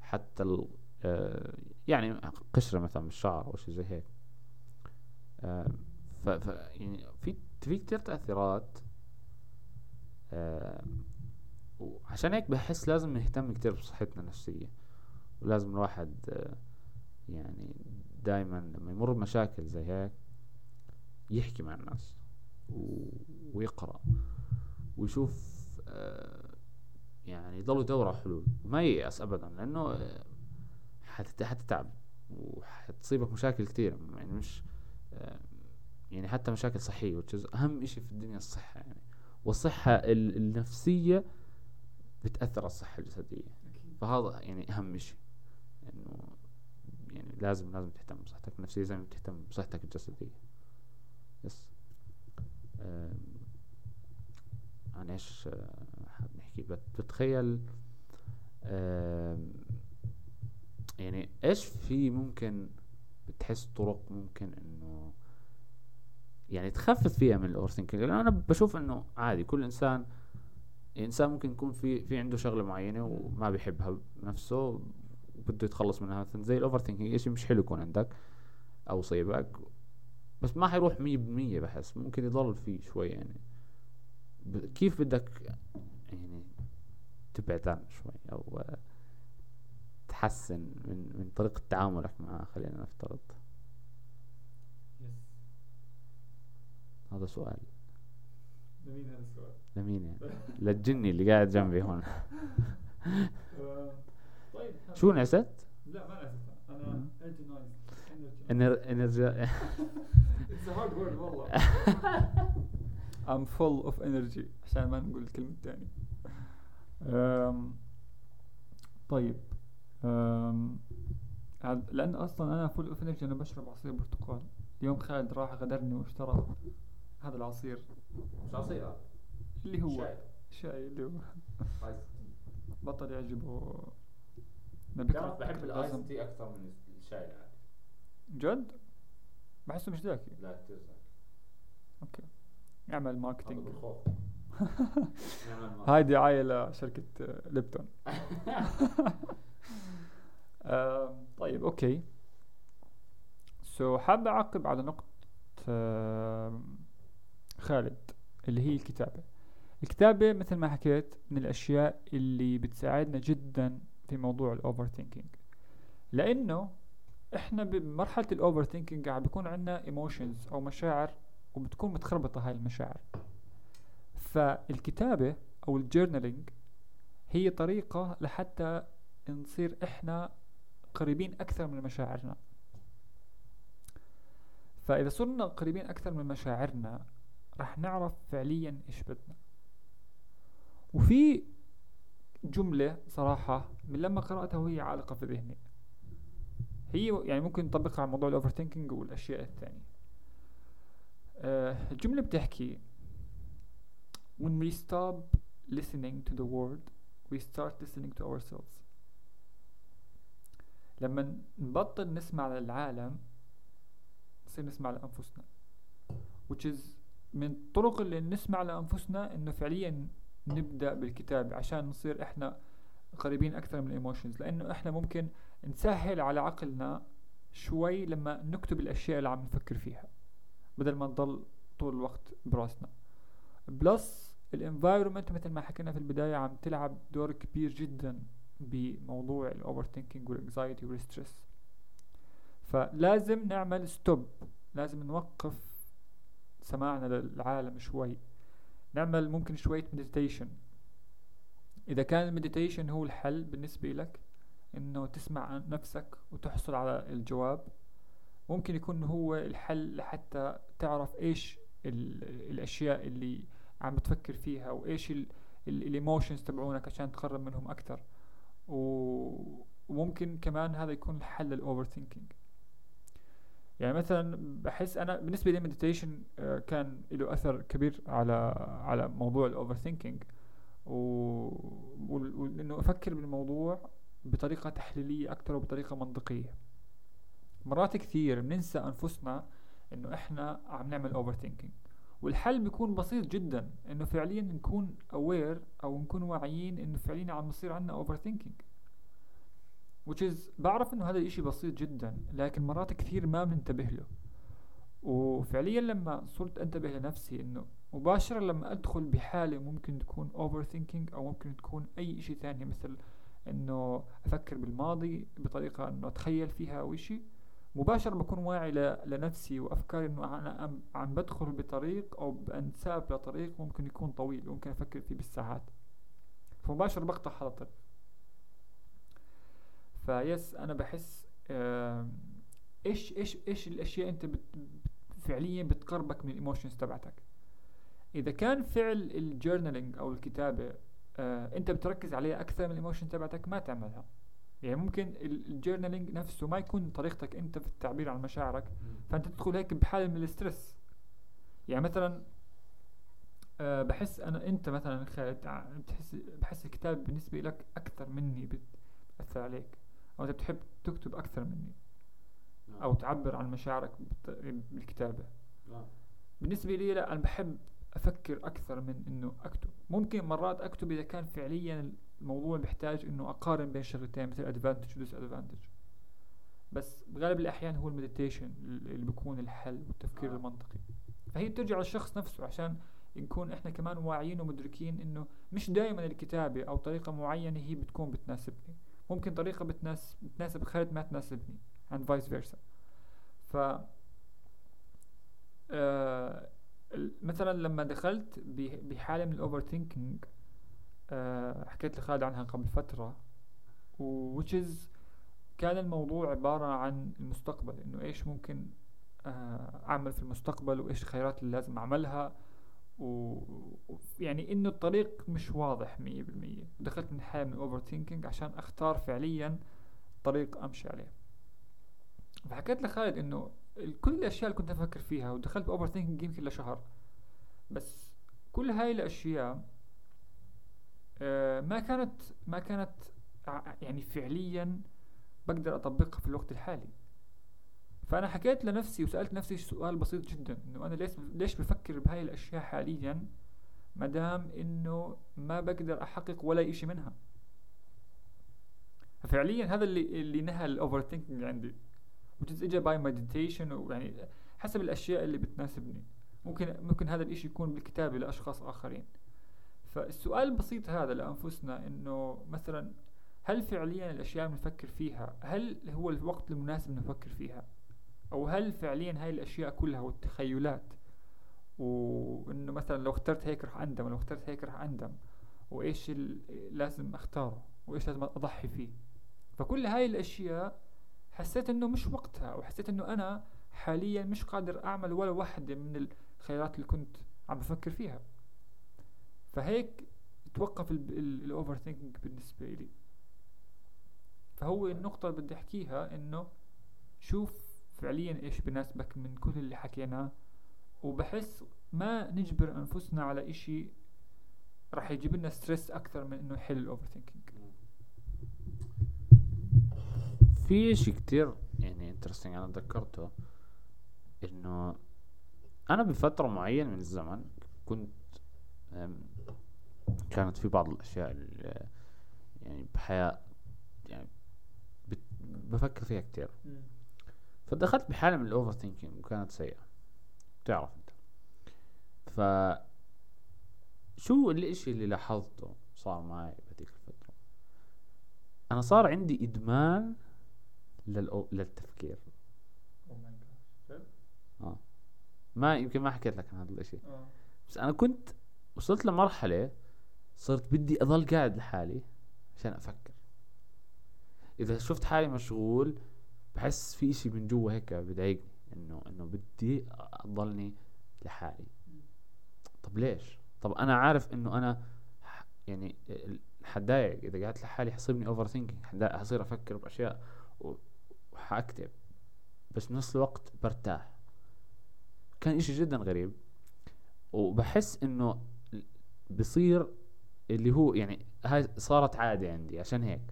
حتى ال آه، يعني قشرة مثلا بالشعر أو شي زي هيك. آه، ف يعني في في كتير تأثيرات وعشان هيك بحس لازم نهتم كتير بصحتنا النفسية. ولازم الواحد يعني دايما لما يمر بمشاكل زي هيك يحكي مع الناس. ويقرأ ويشوف يعني يضل يدور على حلول. وما ييأس آه، حتت- حتتعب وحتصيبك مشاكل كتير. يعني مش يعني حتى مشاكل صحية أهم إشي في الدنيا الصحة يعني. والصحة ال- النفسية بتأثر على الصحة الجسدية. فهذا يعني أهم إشي. إنه يعني لازم لازم تهتم بصحتك النفسية زي ما بتهتم بصحتك الجسدية. yes عن إيش آه، حاب نحكي؟ بت- بتخيل يعني إيش في ممكن بتحس طرق ممكن إنه يعني تخفف فيها من ال overthinking لأنه أنا بشوف إنه عادي كل إنسان انسان ممكن يكون في في عنده شغلة معينة وما بيحبها بنفسه وبده يتخلص منها. مثلا زي ال overthinking شيء مش حلو يكون عندك أو يصيبك بس ما حيروح مية بالمية بحس. ممكن يضل فيه شوي يعني. كيف بدك يعني تبعد عنه شوي أو تحسن من من طريقة تعاملك معه خلينا نفترض. هذا سؤال. لمين هذا السؤال؟ لمين يعني. للجني اللي قاعد جنبي هون. طيب شو نعست؟ لا ما نعرف أنا مم. energized انر انرجي It's a hard word والله. I'm full of energy عشان ما نقول الكلمة الثانية طيب. أم، عاد- لأن أصلا أنا full of energy أنا بشرب عصير برتقال. اليوم خالد راح غدرني واشترى هذا العصير. مش عصير. اللي هو شاي. اللي هو بطل يعجبه أنا بكره لازم- تي أكثر من الشاي العادي. جد؟ بحسه مش ذاكي لا كثير أوكي. اعمل ماركتينج هاي دعاية لشركة آه، ليبتون. طيب أوكي. سو حاب أعقب على نقطة آم، خالد اللي هي الكتابة. الكتابة مثل ما حكيت من الأشياء اللي بتساعدنا جدا في موضوع ال overthinking لأنه إحنا بمرحلة ال overthinking قاعد بيكون عندنا emotions أو مشاعر وبتكون متخربطة هاي المشاعر. فالكتابة أو ال journaling هي طريقة لحتى نصير إحنا قريبين أكثر من مشاعرنا. فإذا صرنا قريبين أكثر من مشاعرنا رح نعرف فعليا إيش بدنا. وفي جملة صراحة من لما قرأتها وهي عالقة في ذهني. هي يعني ممكن نطبقها على موضوع الأوفر ثينكينج والأشياء الثانية. آه، الجملة بتحكي when we stop listening to the world we start listening to ourselves. لما نبطل نسمع للعالم نصير نسمع لأنفسنا. Which is من الطرق اللي نسمع لأنفسنا إنه فعليا نبدأ بالكتاب عشان نصير إحنا قريبين أكثر من الايموشنز لأنه إحنا ممكن نسهل على عقلنا شوي لما نكتب الأشياء اللي عم نفكر فيها بدل ما نضل طول الوقت براسنا. plus ال environment مثل ما حكينا في البداية عم تلعب دور كبير جدا بموضوع ال overthinking وال anxiety وال stress فلازم نعمل stop لازم نوقف سماعنا للعالم شوي. نعمل ممكن شوية meditation إذا كان ال meditation هو الحل بالنسبة لك إنه تسمع نفسك وتحصل على الجواب. ممكن يكون هو الحل لحتى تعرف إيش الأشياء اللي عم بتفكر فيها وإيش ال emotions تبعونك عشان تقرب منهم أكتر. وممكن كمان هذا يكون الحل لل overthinking يعني مثلا بحس أنا بالنسبة لي ال meditation آه، كان له أثر كبير على على موضوع ال overthinking وإنه أفكر بالموضوع بطريقة تحليلية أكثر وبطريقة منطقية. مرات كثير بننسى أنفسنا إنه إحنا عم نعمل overthinking والحل بيكون بسيط جدا إنه فعليا نكون aware أو نكون واعيين إنه فعليا عم يصير عندنا overthinking which is بعرف إنه هذا الإشي بسيط جدا لكن مرات كثير ما بننتبه له. وفعليا لما صرت أنتبه لنفسي إنه مباشرة لما أدخل بحالة ممكن تكون overthinking أو ممكن تكون أي إشي ثاني مثل إنه أفكر بالماضي بطريقة إنه أتخيل فيها أو إشي مباشرة بكون واعي لنفسي وأفكاري إنه أنا عم بدخل بطريق أو بأنساب لطريق ممكن يكون طويل ممكن أفكر فيه بالساعات. فمباشرة بقطع هذا الطريق. ف yes أنا بحس إيش إيش إيش الأشياء أنت بت فعليا بتقربك من ال emotions تبعتك. إذا كان فعل ال journaling أو الكتابة آه أنت بتركز عليها أكثر من ال emotion تبعتك ما تعملها. يعني ممكن ال journaling نفسه ما يكون طريقتك أنت في التعبير عن مشاعرك فأنت تدخل هيك بحالة من ال stress يعني مثلا أه بحس أنا أنت مثلا خالد بتحس بحس الكتابة بالنسبة لك أكثر مني بتأثر عليك. أو أنت بتحب تكتب أكثر مني نعم. أو تعبر عن مشاعرك بالكتابة نعم. بالنسبة لي لا أنا بحب أفكر أكثر من إنه أكتب ممكن مرات أكتب إذا كان فعليا الموضوع بيحتاج إنه أقارن بين شغلتين مثل advantage و disadvantage بس بغالب الأحيان هو ال meditation اللي بيكون الحل والتفكير آه. المنطقي فهي بترجع للشخص نفسه عشان نكون إحنا كمان واعيين ومدركين إنه مش دائما الكتابة أو طريقة معينة هي بتكون بتناسبني ممكن طريقة بتناسب بتناسب خالد ما تناسبني and vice versa. ف آه مثلا لما دخلت بحالة من ال overthinking آه حكيت لخالد عنها قبل فترة و which is كان الموضوع عبارة عن المستقبل إنه إيش ممكن آه أعمل في المستقبل وإيش الخيارات اللي لازم اعملها ويعني إنه الطريق مش واضح مية بالمية. دخلت من حالة من ال overthinking عشان أختار فعليا طريق أمشي عليه. فحكيت لخالد إنه كل الأشياء اللي كنت أفكر فيها ودخلت ب overthinking يمكن لشهر. بس كل هاي الأشياء آه ما كانت ما كانت يعني فعليا بقدر أطبقها في الوقت الحالي. فأنا حكيت لنفسي وسألت نفسي سؤال بسيط جدا إنه أنا ليش ليش بفكر بهاي الأشياء حاليا مدام إنه ما بقدر أحقق ولا إشي منها؟ ففعليا هذا اللي اللي نهى ال overthinking عندي which اجى by meditation ويعني حسب الأشياء اللي بتناسبني. ممكن ممكن هذا الإشي يكون بالكتابة لأشخاص آخرين. فالسؤال البسيط هذا لأنفسنا إنه مثلا هل فعليا الأشياء اللي بنفكر فيها هل هو الوقت المناسب نفكر فيها؟ أو هل فعليا هاي الأشياء كلها والتخيلات؟ وإنه مثلا لو اخترت هيك راح أندم لو اخترت هيك راح أندم. وإيش لازم أختاره؟ وإيش لازم أضحي فيه؟ فكل هاي الأشياء حسيت إنه مش وقتها وحسيت إنه أنا حاليا مش قادر أعمل ولا واحدة من الخيارات اللي كنت عم بفكر فيها. فهيك توقف ال overthinking بالنسبة لي فهو النقطة اللي بدي أحكيها إنه شوف فعليا إيش بناسبك من كل اللي حكيناه وبحس ما نجبر أنفسنا على إشي راح يجيب لنا stress أكثر من إنه يحل ال overthinking في إشي كتير يعني interesting أنا تذكرته إنه أنا بفترة معينة من الزمن كنت كانت في بعض الأشياء اللي يعني بحياة يعني بفكر فيها كتير. فدخلت بحالة من الأوفر ثينكينج وكانت سيئة. تعرف أنت. ف شو الإشي اللي لاحظته صار معي بهذيك الفترة؟ أنا صار عندي إدمان للأو... للتفكير. آه. ما يمكن ما حكيت لك عن هذا الإشي. بس أنا كنت وصلت لمرحلة صرت بدي اضل قاعد لحالي عشان أفكر. إذا شفت حالي مشغول بحس في إشي من جوا هيك بضايقني إنه إنه بدي أضلني لحالي. طب ليش؟ طب أنا عارف إنه أنا يعني حتضايق إذا قعدت لحالي حصيبني overthinking حصير أفكر بأشياء وحأكتب. بس بنفس الوقت برتاح. كان إشي جدا غريب. وبحس إنه بصير اللي هو يعني هاي صارت عادة عندي عشان هيك.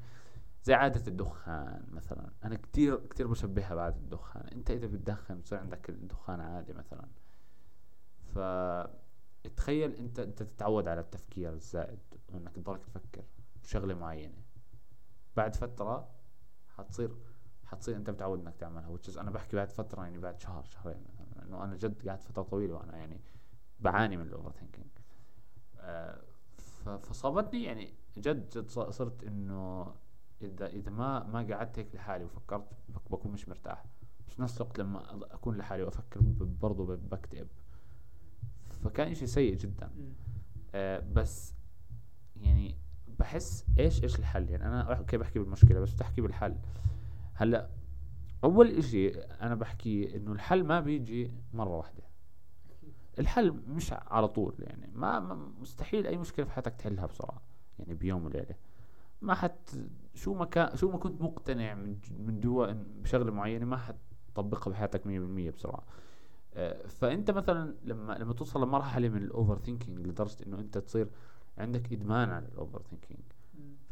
زي عادة الدخان مثلا. أنا كتير كتير بشبهها بعادة الدخان. أنت إذا بتدخن بصير عندك الدخان عادي مثلا. ف أنت أنت تتعود على التفكير الزائد وإنك تضلك تفكر بشغلة معينة. بعد فترة حتصير حتصير أنت متعود إنك تعملها. Is أنا بحكي بعد فترة يعني بعد شهر شهرين. مثلا انه أنا جد قعدت فترة طويلة وأنا يعني بعاني من ال overthinking. فصابتني يعني جد جد صرت إنه اذا إذا ما ما قعدت هيك لحالي وفكرت بك- بكون مش مرتاح. بس نفس الوقت لما أكون لحالي وأفكر برضو بكتئب. فكان إشي سيء جدا. آه بس يعني بحس إيش إيش الحل؟ يعني أنا okay بحكي بالمشكلة؟ بس بتحكي بالحل. هلأ أول إشي أنا بحكي إنه الحل ما بيجي مرة واحدة. الحل مش على طول يعني. ما- مستحيل أي مشكلة في حياتك تحلها بسرعة. يعني بيوم وليلة. ما حت شو ما كان شو ما كنت مقتنع من من جوا بشغلة معينة ما حتطبقها بحياتك 100% بسرعة. آه، فأنت مثلا لما لما توصل لمرحله من ال overthinking لدرجة إنه أنت تصير عندك إدمان على ال overthinking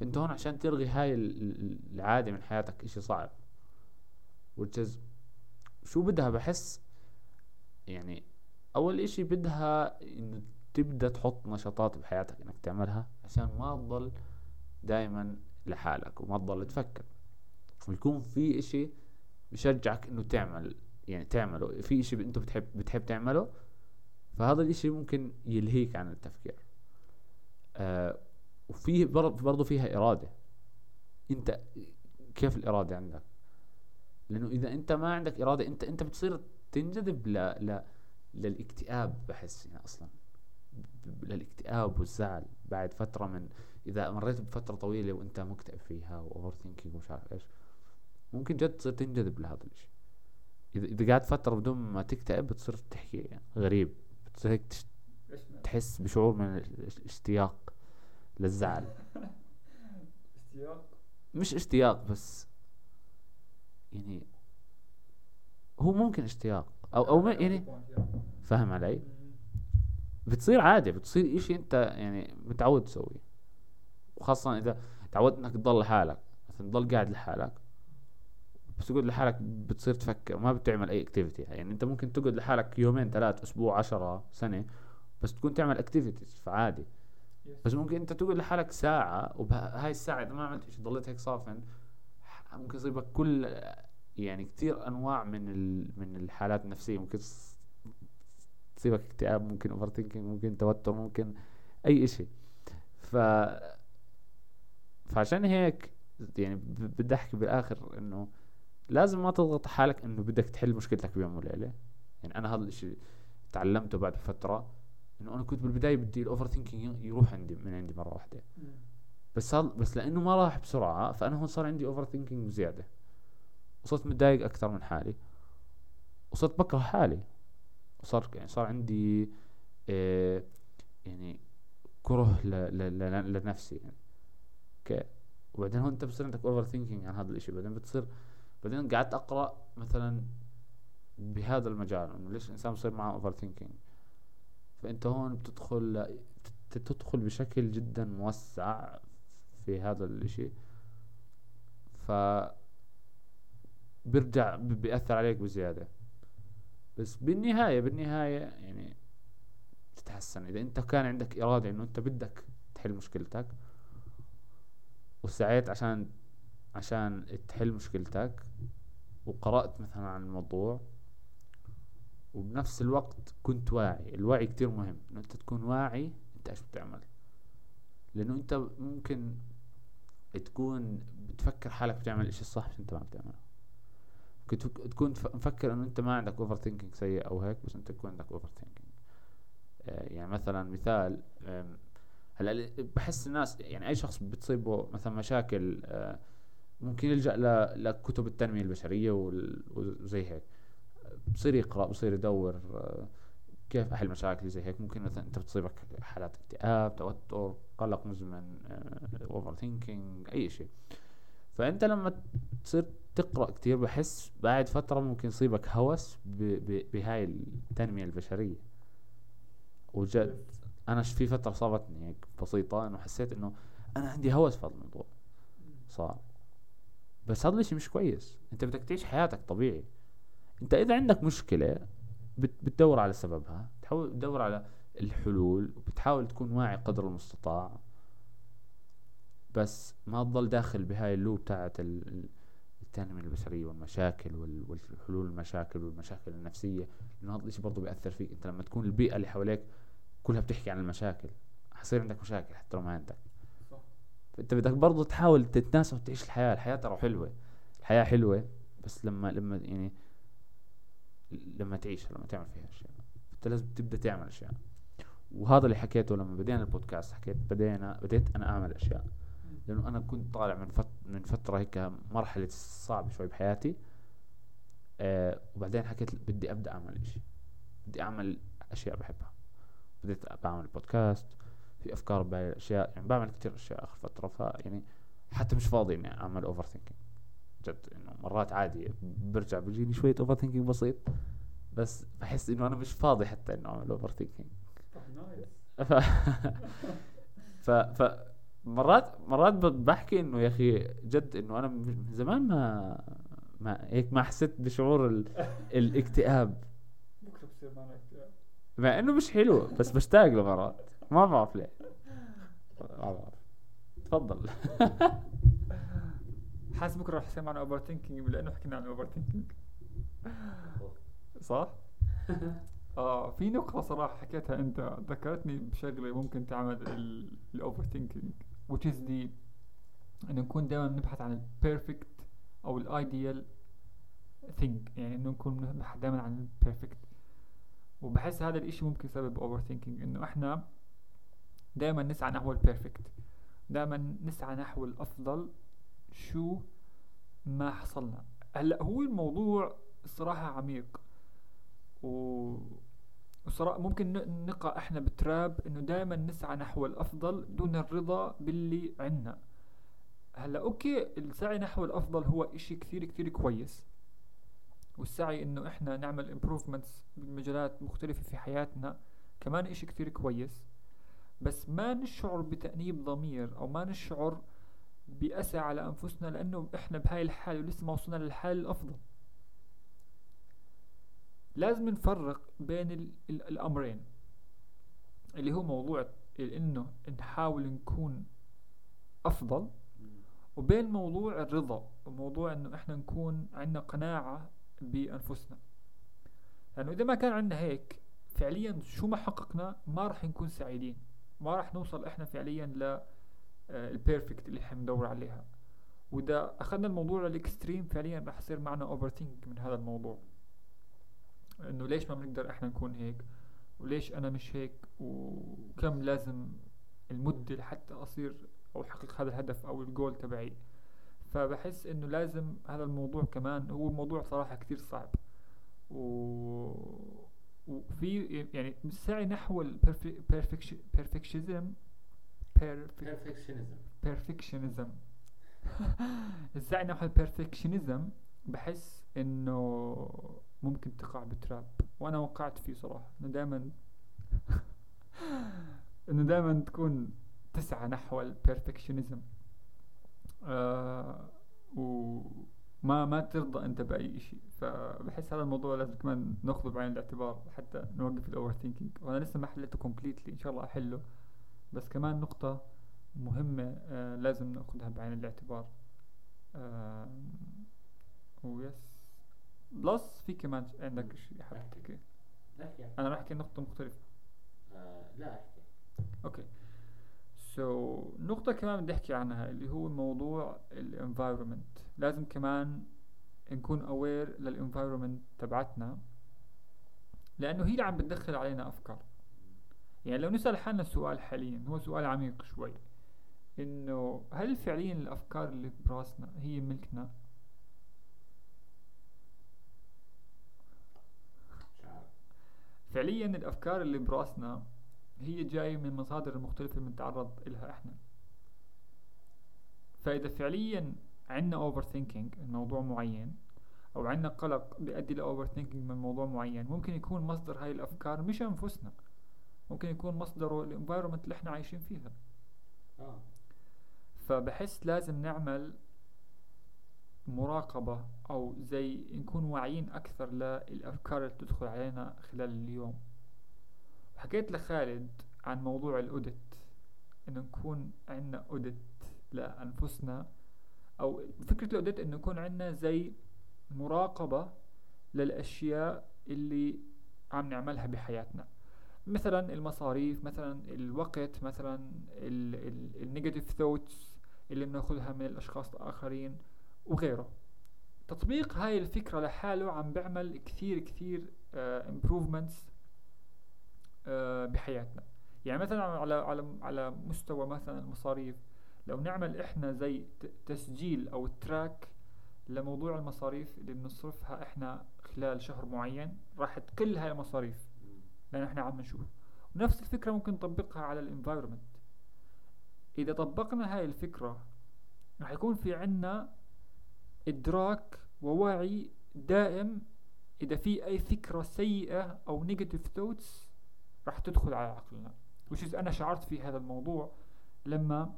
فأنت هون عشان تلغي هاي ال- ال- العادة من حياتك إشي صعب. is شو بدها؟ بحس يعني أول إشي بدها إنه تبدأ تحط نشاطات بحياتك إنك تعملها عشان ما تضل دائما لحالك وما تضل تفكر. ويكون في إشي بشجعك إنه تعمل يعني تعمله. في إشي أنت بتحب بتحب تعمله فهذا الإشي ممكن يلهيك عن التفكير. آه وفي برضه فيها إرادة. أنت كيف الإرادة عندك؟ لأنه إذا أنت ما عندك إرادة أنت أنت بتصير تنجذب ل ل للاكتئاب بحس يعني أصلا. للاكتئاب والزعل بعد فترة من إذا مريت بفترة طويلة وأنت مكتئب فيها و overthinking ومش عارف إيش ممكن جد تصير تنجذب لهذا الشيء إذا إذا قعدت فتره بدون ما تكتئب بتصير تحكي يعني غريب بتصير هيك تش- تحس بشعور من ال- الاشتياق للزعل. مش اشتياق بس يعني هو ممكن اشتياق. أو أو ما- يعني فاهم علي؟ بتصير عادي بتصير إشي أنت يعني متعود تسويه. وخاصة إذا تعودت إنك تضل لحالك مثلا تضل قاعد لحالك بس تقعد لحالك بتصير تفكر ما بتعمل أي اكتيفيتي يعني أنت ممكن تقعد لحالك يومين ثلاث أسبوع عشرة سنة بس تكون تعمل activities فعادي. بس ممكن أنت تقعد لحالك ساعة وبهاي الساعة إذا ما عملت شيء ضليت هيك صافن ممكن يصيبك كل يعني كثير أنواع من ال... من الحالات النفسية. ممكن تص- تصيبك اكتئاب ممكن over ممكن توتر ممكن أي إشي. ف فعشان هيك يعني بدي أحكي بالآخر إنه لازم ما تضغط حالك إنه بدك تحل مشكلتك بيوم وليلة. يعني أنا هذا الإشي تعلمته بعد فترة إنه أنا كنت بالبداية بدي ال overthinking يروح عندي من عندي مرة واحدة. بس هذا بس لأنه ما راح بسرعة فأنا هون صار عندي overthinking بزيادة وصرت متضايق أكثر من حالي. وصرت بكره حالي. وصار يعني صار عندي آه يعني كره ل ل ل لنفسي. يعني okay وبعدين هون انت بصير عندك overthinking عن هذا الإشي. بعدين بتصير بعدين قعدت أقرأ مثلا بهذا المجال إنه ليش الانسان بصير معه overthinking فأنت هون بتدخل تدخل بشكل جدا موسع في هذا الإشي. ف بيرجع بيأثر عليك بزيادة. بس بالنهاية بالنهاية يعني تتحسن. إذا أنت كان عندك إرادة إنه أنت بدك تحل مشكلتك وسعيت عشان عشان تحل مشكلتك وقرأت مثلا عن الموضوع وبنفس الوقت كنت واعي. الوعي كتير مهم. إنه أنت تكون واعي أنت إيش بتعمل؟ لأنه أنت ممكن تكون بتفكر حالك بتعمل الاشي الصح بس أنت ما بتعمله. كنت تكون مفكر إنه أنت ما عندك overthinking سيء أو هيك بس أنت يكون عندك overthinking آه، يعني مثلا مثال هلا بحس الناس يعني أي شخص بتصيبه مثلا مشاكل آه، ممكن يلجأ لكتب التنمية البشرية وزي هيك. بصير يقرأ بصير يدور آه، كيف أحل مشاكل زي هيك. ممكن مثلا أنت بتصيبك حالات اكتئاب توتر قلق مزمن overthinking أي شيء. فأنت لما تصير تقرأ كتير بحس بعد فترة ممكن يصيبك هوس بهاي التنمية البشرية. وجد أنا في فترة صابتني هيك بسيطة إنه حسيت إنه أنا عندي هوس في هذا الموضوع. صار. بس هذا الشيء مش كويس. أنت بدك تعيش حياتك طبيعي. أنت إذا عندك مشكلة بتدور على سببها. تحاول تدور على الحلول وبتحاول تكون واعي قدر المستطاع. بس ما تضل داخل بهاي اللوب تاعت التنمية البشرية والمشاكل والحلول المشاكل والمشاكل النفسية. لأنه هذا الشيء برضه بيأثر فيك. أنت لما تكون البيئة اللي حواليك كلها بتحكي عن المشاكل. حصير عندك مشاكل حتى لو ما عندك. صح. فأنت بدك برضه تحاول تتناسب وتعيش الحياة. الحياة ترى حلوة. الحياة حلوة بس لما لما يعني لما تعيش لما تعمل فيها أشياء. انت لازم تبدأ تعمل أشياء. وهذا اللي حكيته لما بدينا البودكاست. حكيت بدينا بديت أنا أعمل أشياء. لأنه أنا كنت طالع من فت من فترة هيك مرحلة صعبة شوي بحياتي. آه وبعدين حكيت بدي أبدأ أعمل إشي. بدي أعمل أشياء بحبها. بديت بعمل بودكاست في أفكار بهاي الاشياء يعني بعمل كتير أشياء آخر فترة فيعني حتى مش فاضي إني أعمل overthinking جد إنه مرات عادي برجع بيجيني شوية overthinking بسيط بس بحس إنه أنا مش فاضي حتى إنه أعمل overthinking ف ف ف مرات مرات بحكي إنه يا أخي جد إنه أنا من زمان ما ما هيك ما حسيت بشعور ال... الاكتئاب. بكرة بصير معنا مع إنه مش حلو بس بشتاق له مرات ما بعرف ليه. ما بعرف. تفضل. حاسس بكرة رح يصير معنا overthinking لأنه حكينا عن overthinking صح؟ آه في نقطة صراحة حكيتها أنت. ذكرتني بشغلة ممكن تعمل ال overthinking which is the انه نكون دائما نبحث عن ال perfect أو ال ideal thing يعني انه نكون نبحث دائما عن ال perfect وبحس هذا الإشي ممكن يسبب overthinking إنه إحنا دائما نسعى نحو ال perfect دائما نسعى نحو الأفضل شو ما حصلنا. هلأ هو الموضوع الصراحة عميق. و وصراحة ممكن نقع إحنا ب trap إنه دائما نسعى نحو الأفضل دون الرضا باللي عنا هلأ أوكي السعي نحو الأفضل هو إشي كثير كثير كويس. والسعي إنه إحنا نعمل improvements بمجالات مختلفة في حياتنا. كمان إشي كثير كويس. بس ما نشعر بتأنيب ضمير أو ما نشعر بأسى على أنفسنا لأنه إحنا بهاي الحالة ولسه ما وصلنا للحالة الأفضل. لازم نفرق بين ال ال الأمرين. اللي هو موضوع إنه نحاول نكون أفضل وبين موضوع الرضا وموضوع إنه إحنا نكون عندنا قناعة بأنفسنا. لأنه إذا ما كان عندنا هيك فعليا شو ما حققنا ما راح نكون سعيدين. ما راح نوصل إحنا فعليا ل ال perfect اللي إحنا بندور عليها. وإذا أخذنا الموضوع لل extreme فعليا راح يصير معنا over من هذا الموضوع. إنه ليش ما بنقدر إحنا نكون هيك؟ وليش أنا مش هيك؟ وكم لازم المدة لحتى أصير أو أحقق هذا الهدف أو الجول تبعي؟ فبحس إنه لازم هذا الموضوع كمان هو موضوع صراحة كتير صعب. و وفي يعني السعي نحو ال perfectionism perfectionism السعي نحو ال perfectionism بحس إنه ممكن تقع ب trap. وأنا وقعت فيه صراحة. أنا دائما إنه دائما تكون تسعى نحو ال perfectionism آه وما ما ترضى أنت بأي شيء فبحس هذا الموضوع لازم كمان ناخذه بعين الاعتبار حتى نوقف ال overthinking وأنا لسه ما حليته completely إن شاء الله أحله. بس كمان نقطة مهمة آه لازم نأخذها بعين الاعتبار. آه و yes please في كمان عندك شيء حابب تحكي؟ أنا راح أحكي نقطة مختلفة. آه لا أحكي. أوكي. so so, نقطة كمان بدي أحكي عنها اللي هو موضوع ال environment لازم كمان نكون aware لل environment تبعتنا لأنه هي اللي عم بتدخل علينا أفكار. يعني لو نسأل حالنا السؤال حاليا هو سؤال عميق شوي. إنه هل فعليا الأفكار اللي براسنا هي ملكنا؟ فعليا الأفكار اللي براسنا هي جاية من مصادر مختلفة بنتعرض إلها إحنا. فإذا فعليا عنا overthinking الموضوع معين أو عنا قلق بيؤدي ل overthinking من موضوع معين ممكن يكون مصدر هاي الأفكار مش أنفسنا. ممكن يكون مصدره ال environment اللي إحنا عايشين فيها. آه. فبحس لازم نعمل مراقبة أو زي نكون واعيين أكثر للأفكار اللي تدخل علينا خلال اليوم. حكيت لخالد عن موضوع ال audit إنه نكون عنا audit لأنفسنا أو فكرة ال audit إنه يكون عنا زي مراقبة للأشياء اللي عم نعملها بحياتنا. مثلا المصاريف مثلا الوقت مثلا ال negative thoughts اللي بناخذها من الأشخاص الآخرين وغيره. تطبيق هاي الفكرة لحاله عم بيعمل كثير كثير improvements آه، بحياتنا. يعني مثلا على على على مستوى مثلا المصاريف لو نعمل إحنا زي تسجيل أو track لموضوع المصاريف اللي بنصرفها إحنا خلال شهر معين راح تقل هاي المصاريف لأن إحنا عم نشوف. ونفس الفكرة ممكن نطبقها على ال environment. إذا طبقنا هاي الفكرة راح يكون في عنا إدراك ووعي دائم إذا في أي فكرة سيئة أو negative thoughts راح تدخل على عقلنا. وش أنا شعرت في هذا الموضوع لما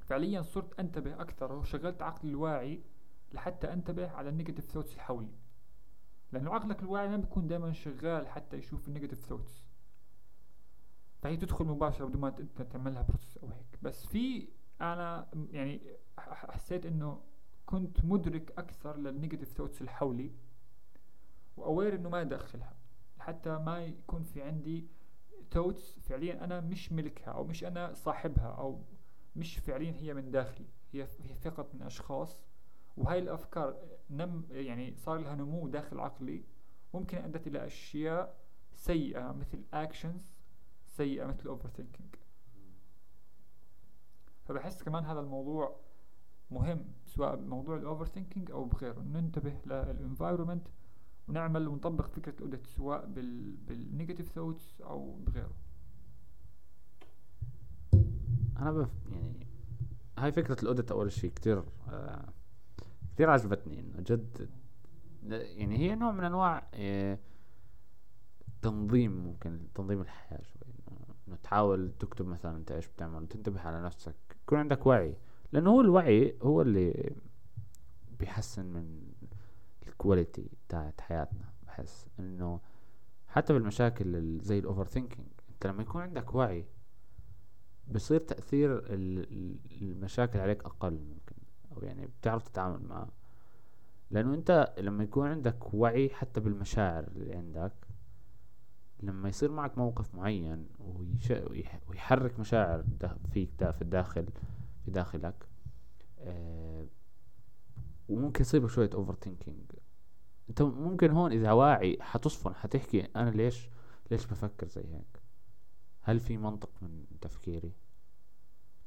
فعليا صرت أنتبه أكثر وشغلت عقلي الواعي لحتى أنتبه على ال negative thoughts اللي حولي. لأنه عقلك الواعي ما بيكون دائما شغال حتى يشوف ال negative thoughts فهي تدخل مباشرة بدون ما انت تعملها process أو هيك. بس في أنا يعني حسيت إنه كنت مدرك أكثر لل negative thoughts اللي حولي و aware إنه ما ادخلها حتى ما يكون في عندي thoughts فعليا أنا مش ملكها أو مش أنا صاحبها أو مش فعليا هي من داخلي. هي هي فقط من أشخاص. وهاي الأفكار نم يعني صار لها نمو داخل عقلي. ممكن أدت إلى أشياء سيئة مثل actions سيئة مثل overthinking فبحس كمان هذا الموضوع مهم سواء بموضوع ال overthinking أو بغيره. ننتبه لل environment ونعمل ونطبق فكرة ال audit سواء بال بال negative thoughts أو بغيره. أنا بف يعني هاي فكرة ال audit أول شيء كتير آه كتير عجبتني إنه جد يعني هي نوع من أنواع آه تنظيم ممكن تنظيم الحياة شوي إنه تحاول تكتب مثلا أنت إيش بتعمل وتنتبه على نفسك يكون عندك وعي لأنه هو الوعي هو اللي بيحسن من ال quality بتاعت حياتنا. بحس إنه حتى بالمشاكل زي ال overthinking أنت لما يكون عندك وعي بصير تأثير المشاكل عليك أقل ممكن أو يعني بتعرف تتعامل معها لأنه أنت لما يكون عندك وعي حتى بالمشاعر اللي عندك لما يصير معك موقف معين ويحرك مشاعر فيك في الداخل في داخلك آه وممكن يصيبك شوية overthinking انت ممكن هون إذا واعي حتصفن حتحكي أنا ليش ليش بفكر زي هيك؟ هل في منطق من تفكيري؟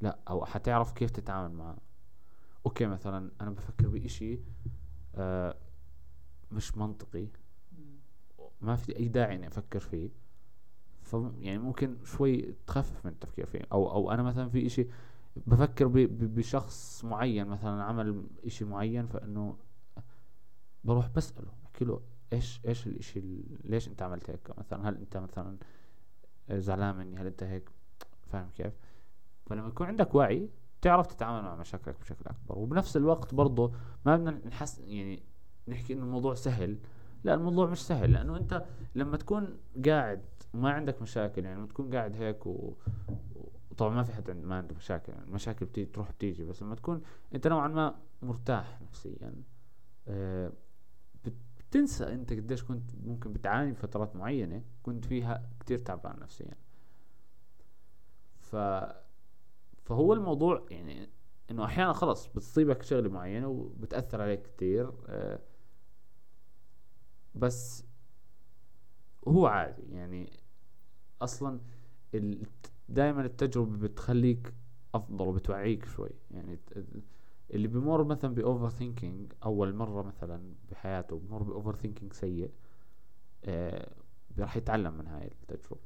لا أو حتعرف كيف تتعامل معه؟ okay مثلا أنا بفكر بإشي آه مش منطقي. ما في أي داعي إني أفكر فيه. ف يعني ممكن شوي تخفف من التفكير فيه. أو أو أنا مثلا في إشي بفكر بشخص معين مثلا عمل إشي معين فإنه بروح بسأله احكي له إيش إيش الإشي ليش أنت عملت هيك؟ مثلا هل أنت مثلا زعلان مني؟ هل أنت هيك؟ فاهم كيف؟ فلما يكون عندك وعي تعرف تتعامل مع مشاكلك بشكل أكبر. وبنفس الوقت برضه ما بدنا نحس يعني نحكي إنه الموضوع سهل. لا الموضوع مش سهل لأنه أنت لما تكون قاعد وما عندك مشاكل يعني لما تكون قاعد هيك و... وطبعا ما في حد ما عنده مشاكل يعني المشاكل بتيجي تروح بتيجي. بس لما تكون أنت نوعا ما مرتاح نفسيا آه بتنسى انت قديش كنت ممكن بتعاني بفترات معينة كنت فيها كتير تعبان نفسيا. ف فهو الموضوع يعني انه أحيانا خلص بتصيبك شغلة معينة وبتأثر عليك كتير آه بس هو عادي. يعني أصلا دائما التجربة بتخليك أفضل وبتوعيك شوي. يعني اللي بمر مثلا ب overthinking أول مرة مثلا بحياته بمر ب overthinking سيء آه راح يتعلم من هاي التجربة.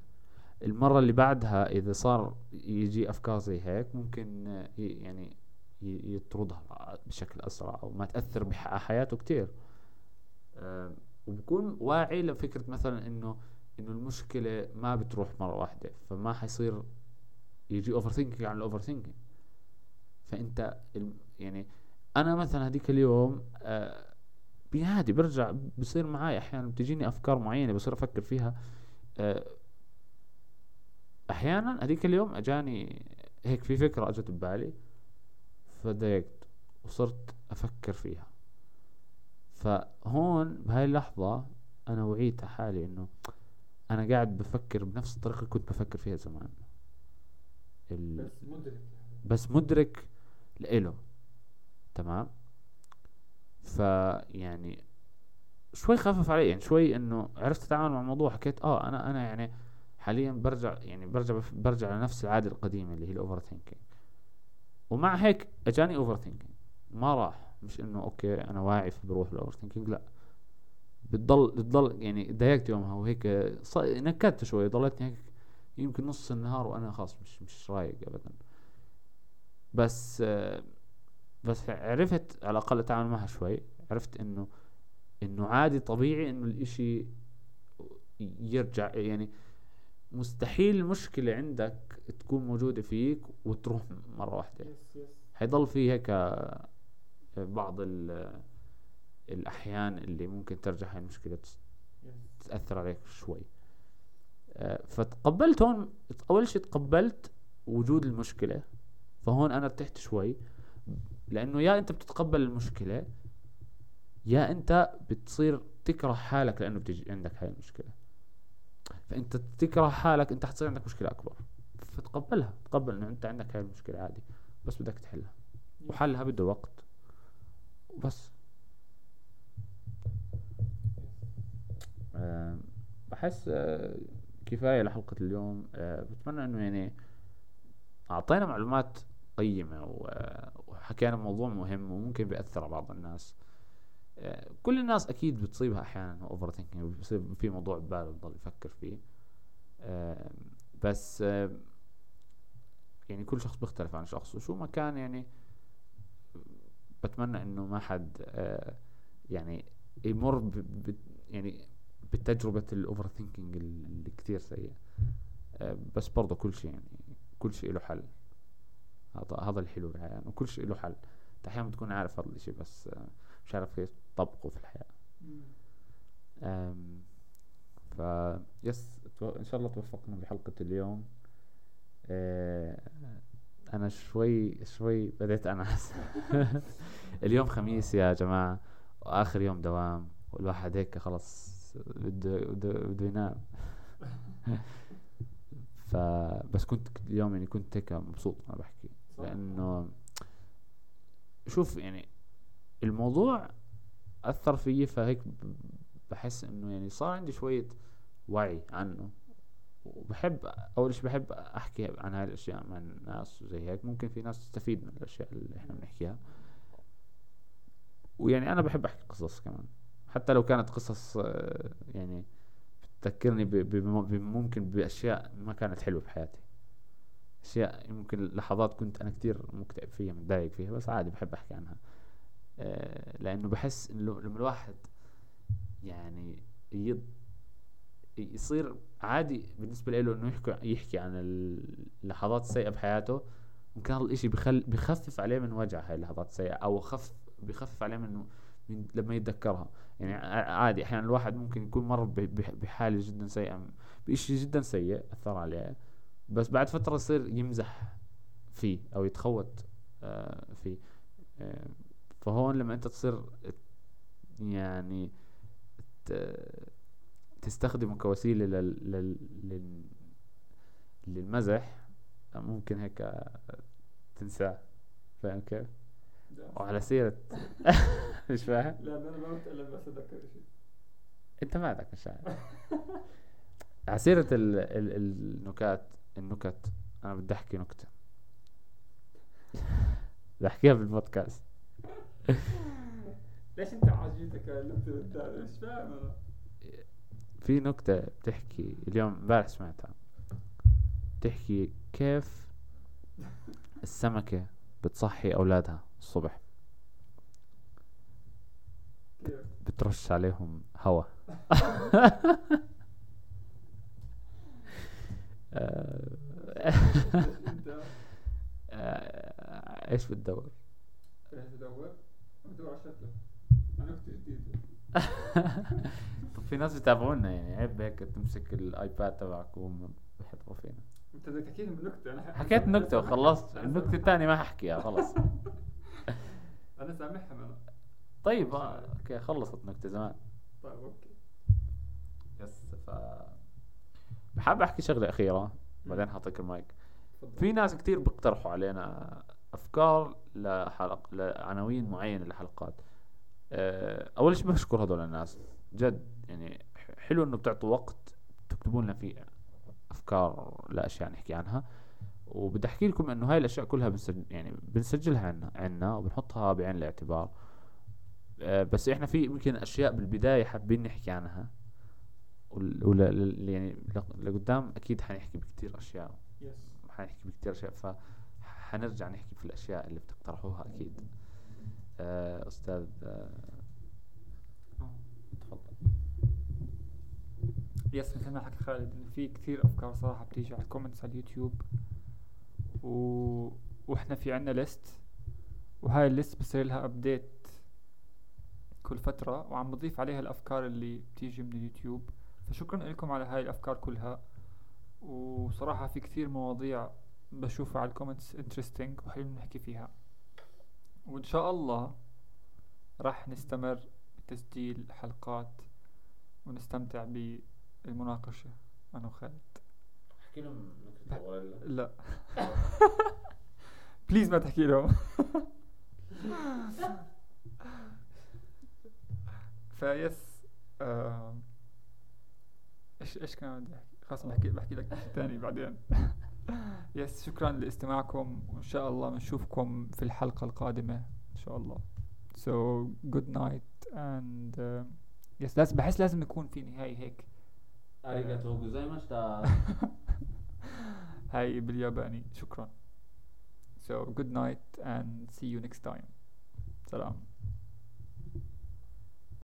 المرة اللي بعدها إذا صار يجي أفكار زي هيك ممكن يعني يطردها بشكل أسرع أو ما تأثر بحياته كتير. آه وبكون واعي لفكرة مثلا إنه إنه المشكلة ما بتروح مرة واحدة فما حيصير يجي overthinking عن ال overthinking فأنت يعني أنا مثلا هذيك اليوم آه عادي برجع بصير معي أحيانا بتجيني أفكار معينة بصير أفكر فيها آه أحيانا هذيك اليوم أجاني هيك في فكرة أجت ببالي فضايقت وصرت أفكر فيها فهون بهاي اللحظة أنا وعيت حالي إنه أنا قاعد بفكر بنفس الطريقة اللي كنت بفكر فيها زمان. بس مدرك بس مدرك لإله. تمام؟ فيعني شوي خفف علي يعني شوي إنه عرفت أتعامل مع الموضوع حكيت آه أنا أنا يعني حاليا برجع يعني برجع برجع لنفس العادة القديمة اللي هي ال overthinking ومع هيك أجاني overthinking ما راح مش إنه okay أنا واعي فبروح ال overthinking لا. بتضل بتضل يعني ضايقت يومها وهيك نكدت شوي ضلتني هيك يمكن نص النهار وأنا خلاص مش مش رايق ابدا. بس بس عرفت على الأقل اتعامل معها شوي. عرفت إنه إنه عادي طبيعي إنه الإشي يرجع يعني مستحيل المشكلة عندك تكون موجودة فيك وتروح مرة واحدة. حيضل في هيك بعض الأحيان اللي ممكن ترجع هاي المشكلة تأثر عليك شوي. آه، فتقبلت هون أول شيء تقبلت وجود المشكلة. فهون أنا ارتحت شوي لأنه يا أنت بتتقبل المشكلة يا أنت بتصير تكره حالك لأنه بتجي عندك هاي المشكلة. فأنت تكره حالك أنت حتصير عندك مشكلة أكبر. فتقبلها تقبل أنه أنت عندك هاي المشكلة عادي بس بدك تحلها. وحلها بده وقت. وبس. بحس أه كفاية لحلقة اليوم. أه بتمنى إنه يعني أعطينا معلومات قيمة وحكينا موضوع مهم وممكن بيأثر على بعض الناس. أه كل الناس أكيد بتصيبها أحيانا overthinking بصير في موضوع بباله بضل يفكر فيه. أه بس أه يعني كل شخص بيختلف عن شخص وشو ما كان يعني بتمنى إنه ما حد آه يعني يمر ب يعني بتجربة ال overthinking اللي كتير سيئة. آه بس برضه كل شيء يعني كل شيء له حل. هذا هذا الحلو بالحياة. يعني وكل شيء له حل. أنت أحيانا بتكون عارف هذا الشيء بس آه مش عارف كيف تطبقه في الحياة. ف يس إن شاء الله توفقنا بحلقة اليوم. آه أنا شوي شوي بديت أنعس. اليوم خميس يا جماعة وآخر يوم دوام والواحد هيك خلص بده بده بده ينام. فبس كنت اليوم يعني كنت هيك مبسوط وأنا بحكي. لأنه شوف يعني الموضوع أثر فيي فهيك بحس إنه يعني صار عندي شوية وعي عنه. وبحب أول شيء بحب أحكي عن هاي الأشياء مع الناس وزي هيك. ممكن في ناس تستفيد من الأشياء اللي إحنا بنحكيها. ويعني أنا بحب أحكي قصص كمان. حتى لو كانت قصص آه، يعني بتذكرني ممكن بأشياء ما كانت حلوة في حياتي أشياء ممكن لحظات كنت أنا كتير مكتئب فيها متضايق فيها بس عادي بحب أحكي عنها. آه، لأنه بحس إنه لما الواحد يعني يض يصير عادي بالنسبة له إنه يحكي يحكي عن اللحظات السيئة بحياته ممكن هذا الإشي بخل بخفف عليه من وجع هاي اللحظات السيئة أو خف بخفف عليه من, من لما يتذكرها. يعني عادي أحيانا الواحد ممكن يكون مر بحالة جدا سيئة بشيء جدا سيء أثر عليه. بس بعد فترة يصير يمزح فيه أو يتخوت آه، فيه. آه، فهون لما أنت تصير يعني تستخدمه كوسيلة لل... لل... للمزح ممكن هيك تنساه فاهم كيف؟ وعلى سيرة مش فاهم؟ لا أنا ما بتقلب بس أتذكر شيء. أنت ما عندك مشاعر. على سيرة ال... ال... النكات النكت. أنا بدي أحكي نكتة. بدي أحكيها بالبودكاست. ليش أنت عاجبتك النكتة مش فاهم أنا؟ في نكتة بتحكي اليوم امبارح سمعتها. بتحكي كيف السمكة بتصحي أولادها الصبح. بترش عليهم هوا. إيش بتدور؟ إيش؟ بدور على شكله طب في ناس بيتابعونا يعني. عيب هيك تمسك الآيباد تبعك وهم بيحضروا فينا. أنت بدك تحكي لهم نكتة أنا حكيت نكتة وخلصت النكتة الثانية ما ححكيها خلص أنا سامحها أنا طيب آه، okay خلصت نكتة زمان. طيب okay. Yes ف بحب أحكي شغلة أخيرة؟ بعدين حاعطيك المايك. في ناس كتير بيقترحوا علينا أفكار لحلق لعناوين معينة لحلقات. آه، أول شيء بشكر هذول الناس. جد يعني حلو إنه بتعطوا وقت تكتبوا لنا فيه أفكار لأشياء نحكي عنها. وبدي أحكي لكم إنه هاي الأشياء كلها بنسجل يعني بنسجلها عنا عنا وبنحطها بعين الاعتبار. أه بس إحنا في يمكن أشياء بالبداية حابين نحكي عنها. ولا يعني لقدام أكيد حنحكي بكثير أشياء. يس حنحكي بكثير أشياء فحنرجع نحكي في الأشياء اللي بتقترحوها أكيد. أه أستاذ أه Yes مثل ما حكى خالد انه في كثير أفكار صراحة بتيجي على ال comments على اليوتيوب. و... وإحنا في عنا list وهاي ال list بصير لها update كل فترة وعم بضيف عليها الأفكار اللي بتيجي من اليوتيوب. فشكرا لكم على هاي الأفكار كلها. وصراحة في كثير مواضيع بشوفها على ال comments interesting وحلو نحكي فيها. وإن شاء الله راح نستمر بتسجيل حلقات ونستمتع المناقشة أنا وخالد. أحكي لهم نكتة ولا لا. Please ما تحكي لهم. ف yes آه، إيش إيش كان بدي أحكي؟ خلاص بحكي بحكي لك شيء ثاني بعدين. Yes شكرا لاستماعكم وإن شاء الله بنشوفكم في الحلقة القادمة إن شاء الله. So good night and uh, yes لازم بحس لازم يكون في نهاية هيك. ありがとうございました هاي بالياباني شكرا. So good night and see you next time. سلام.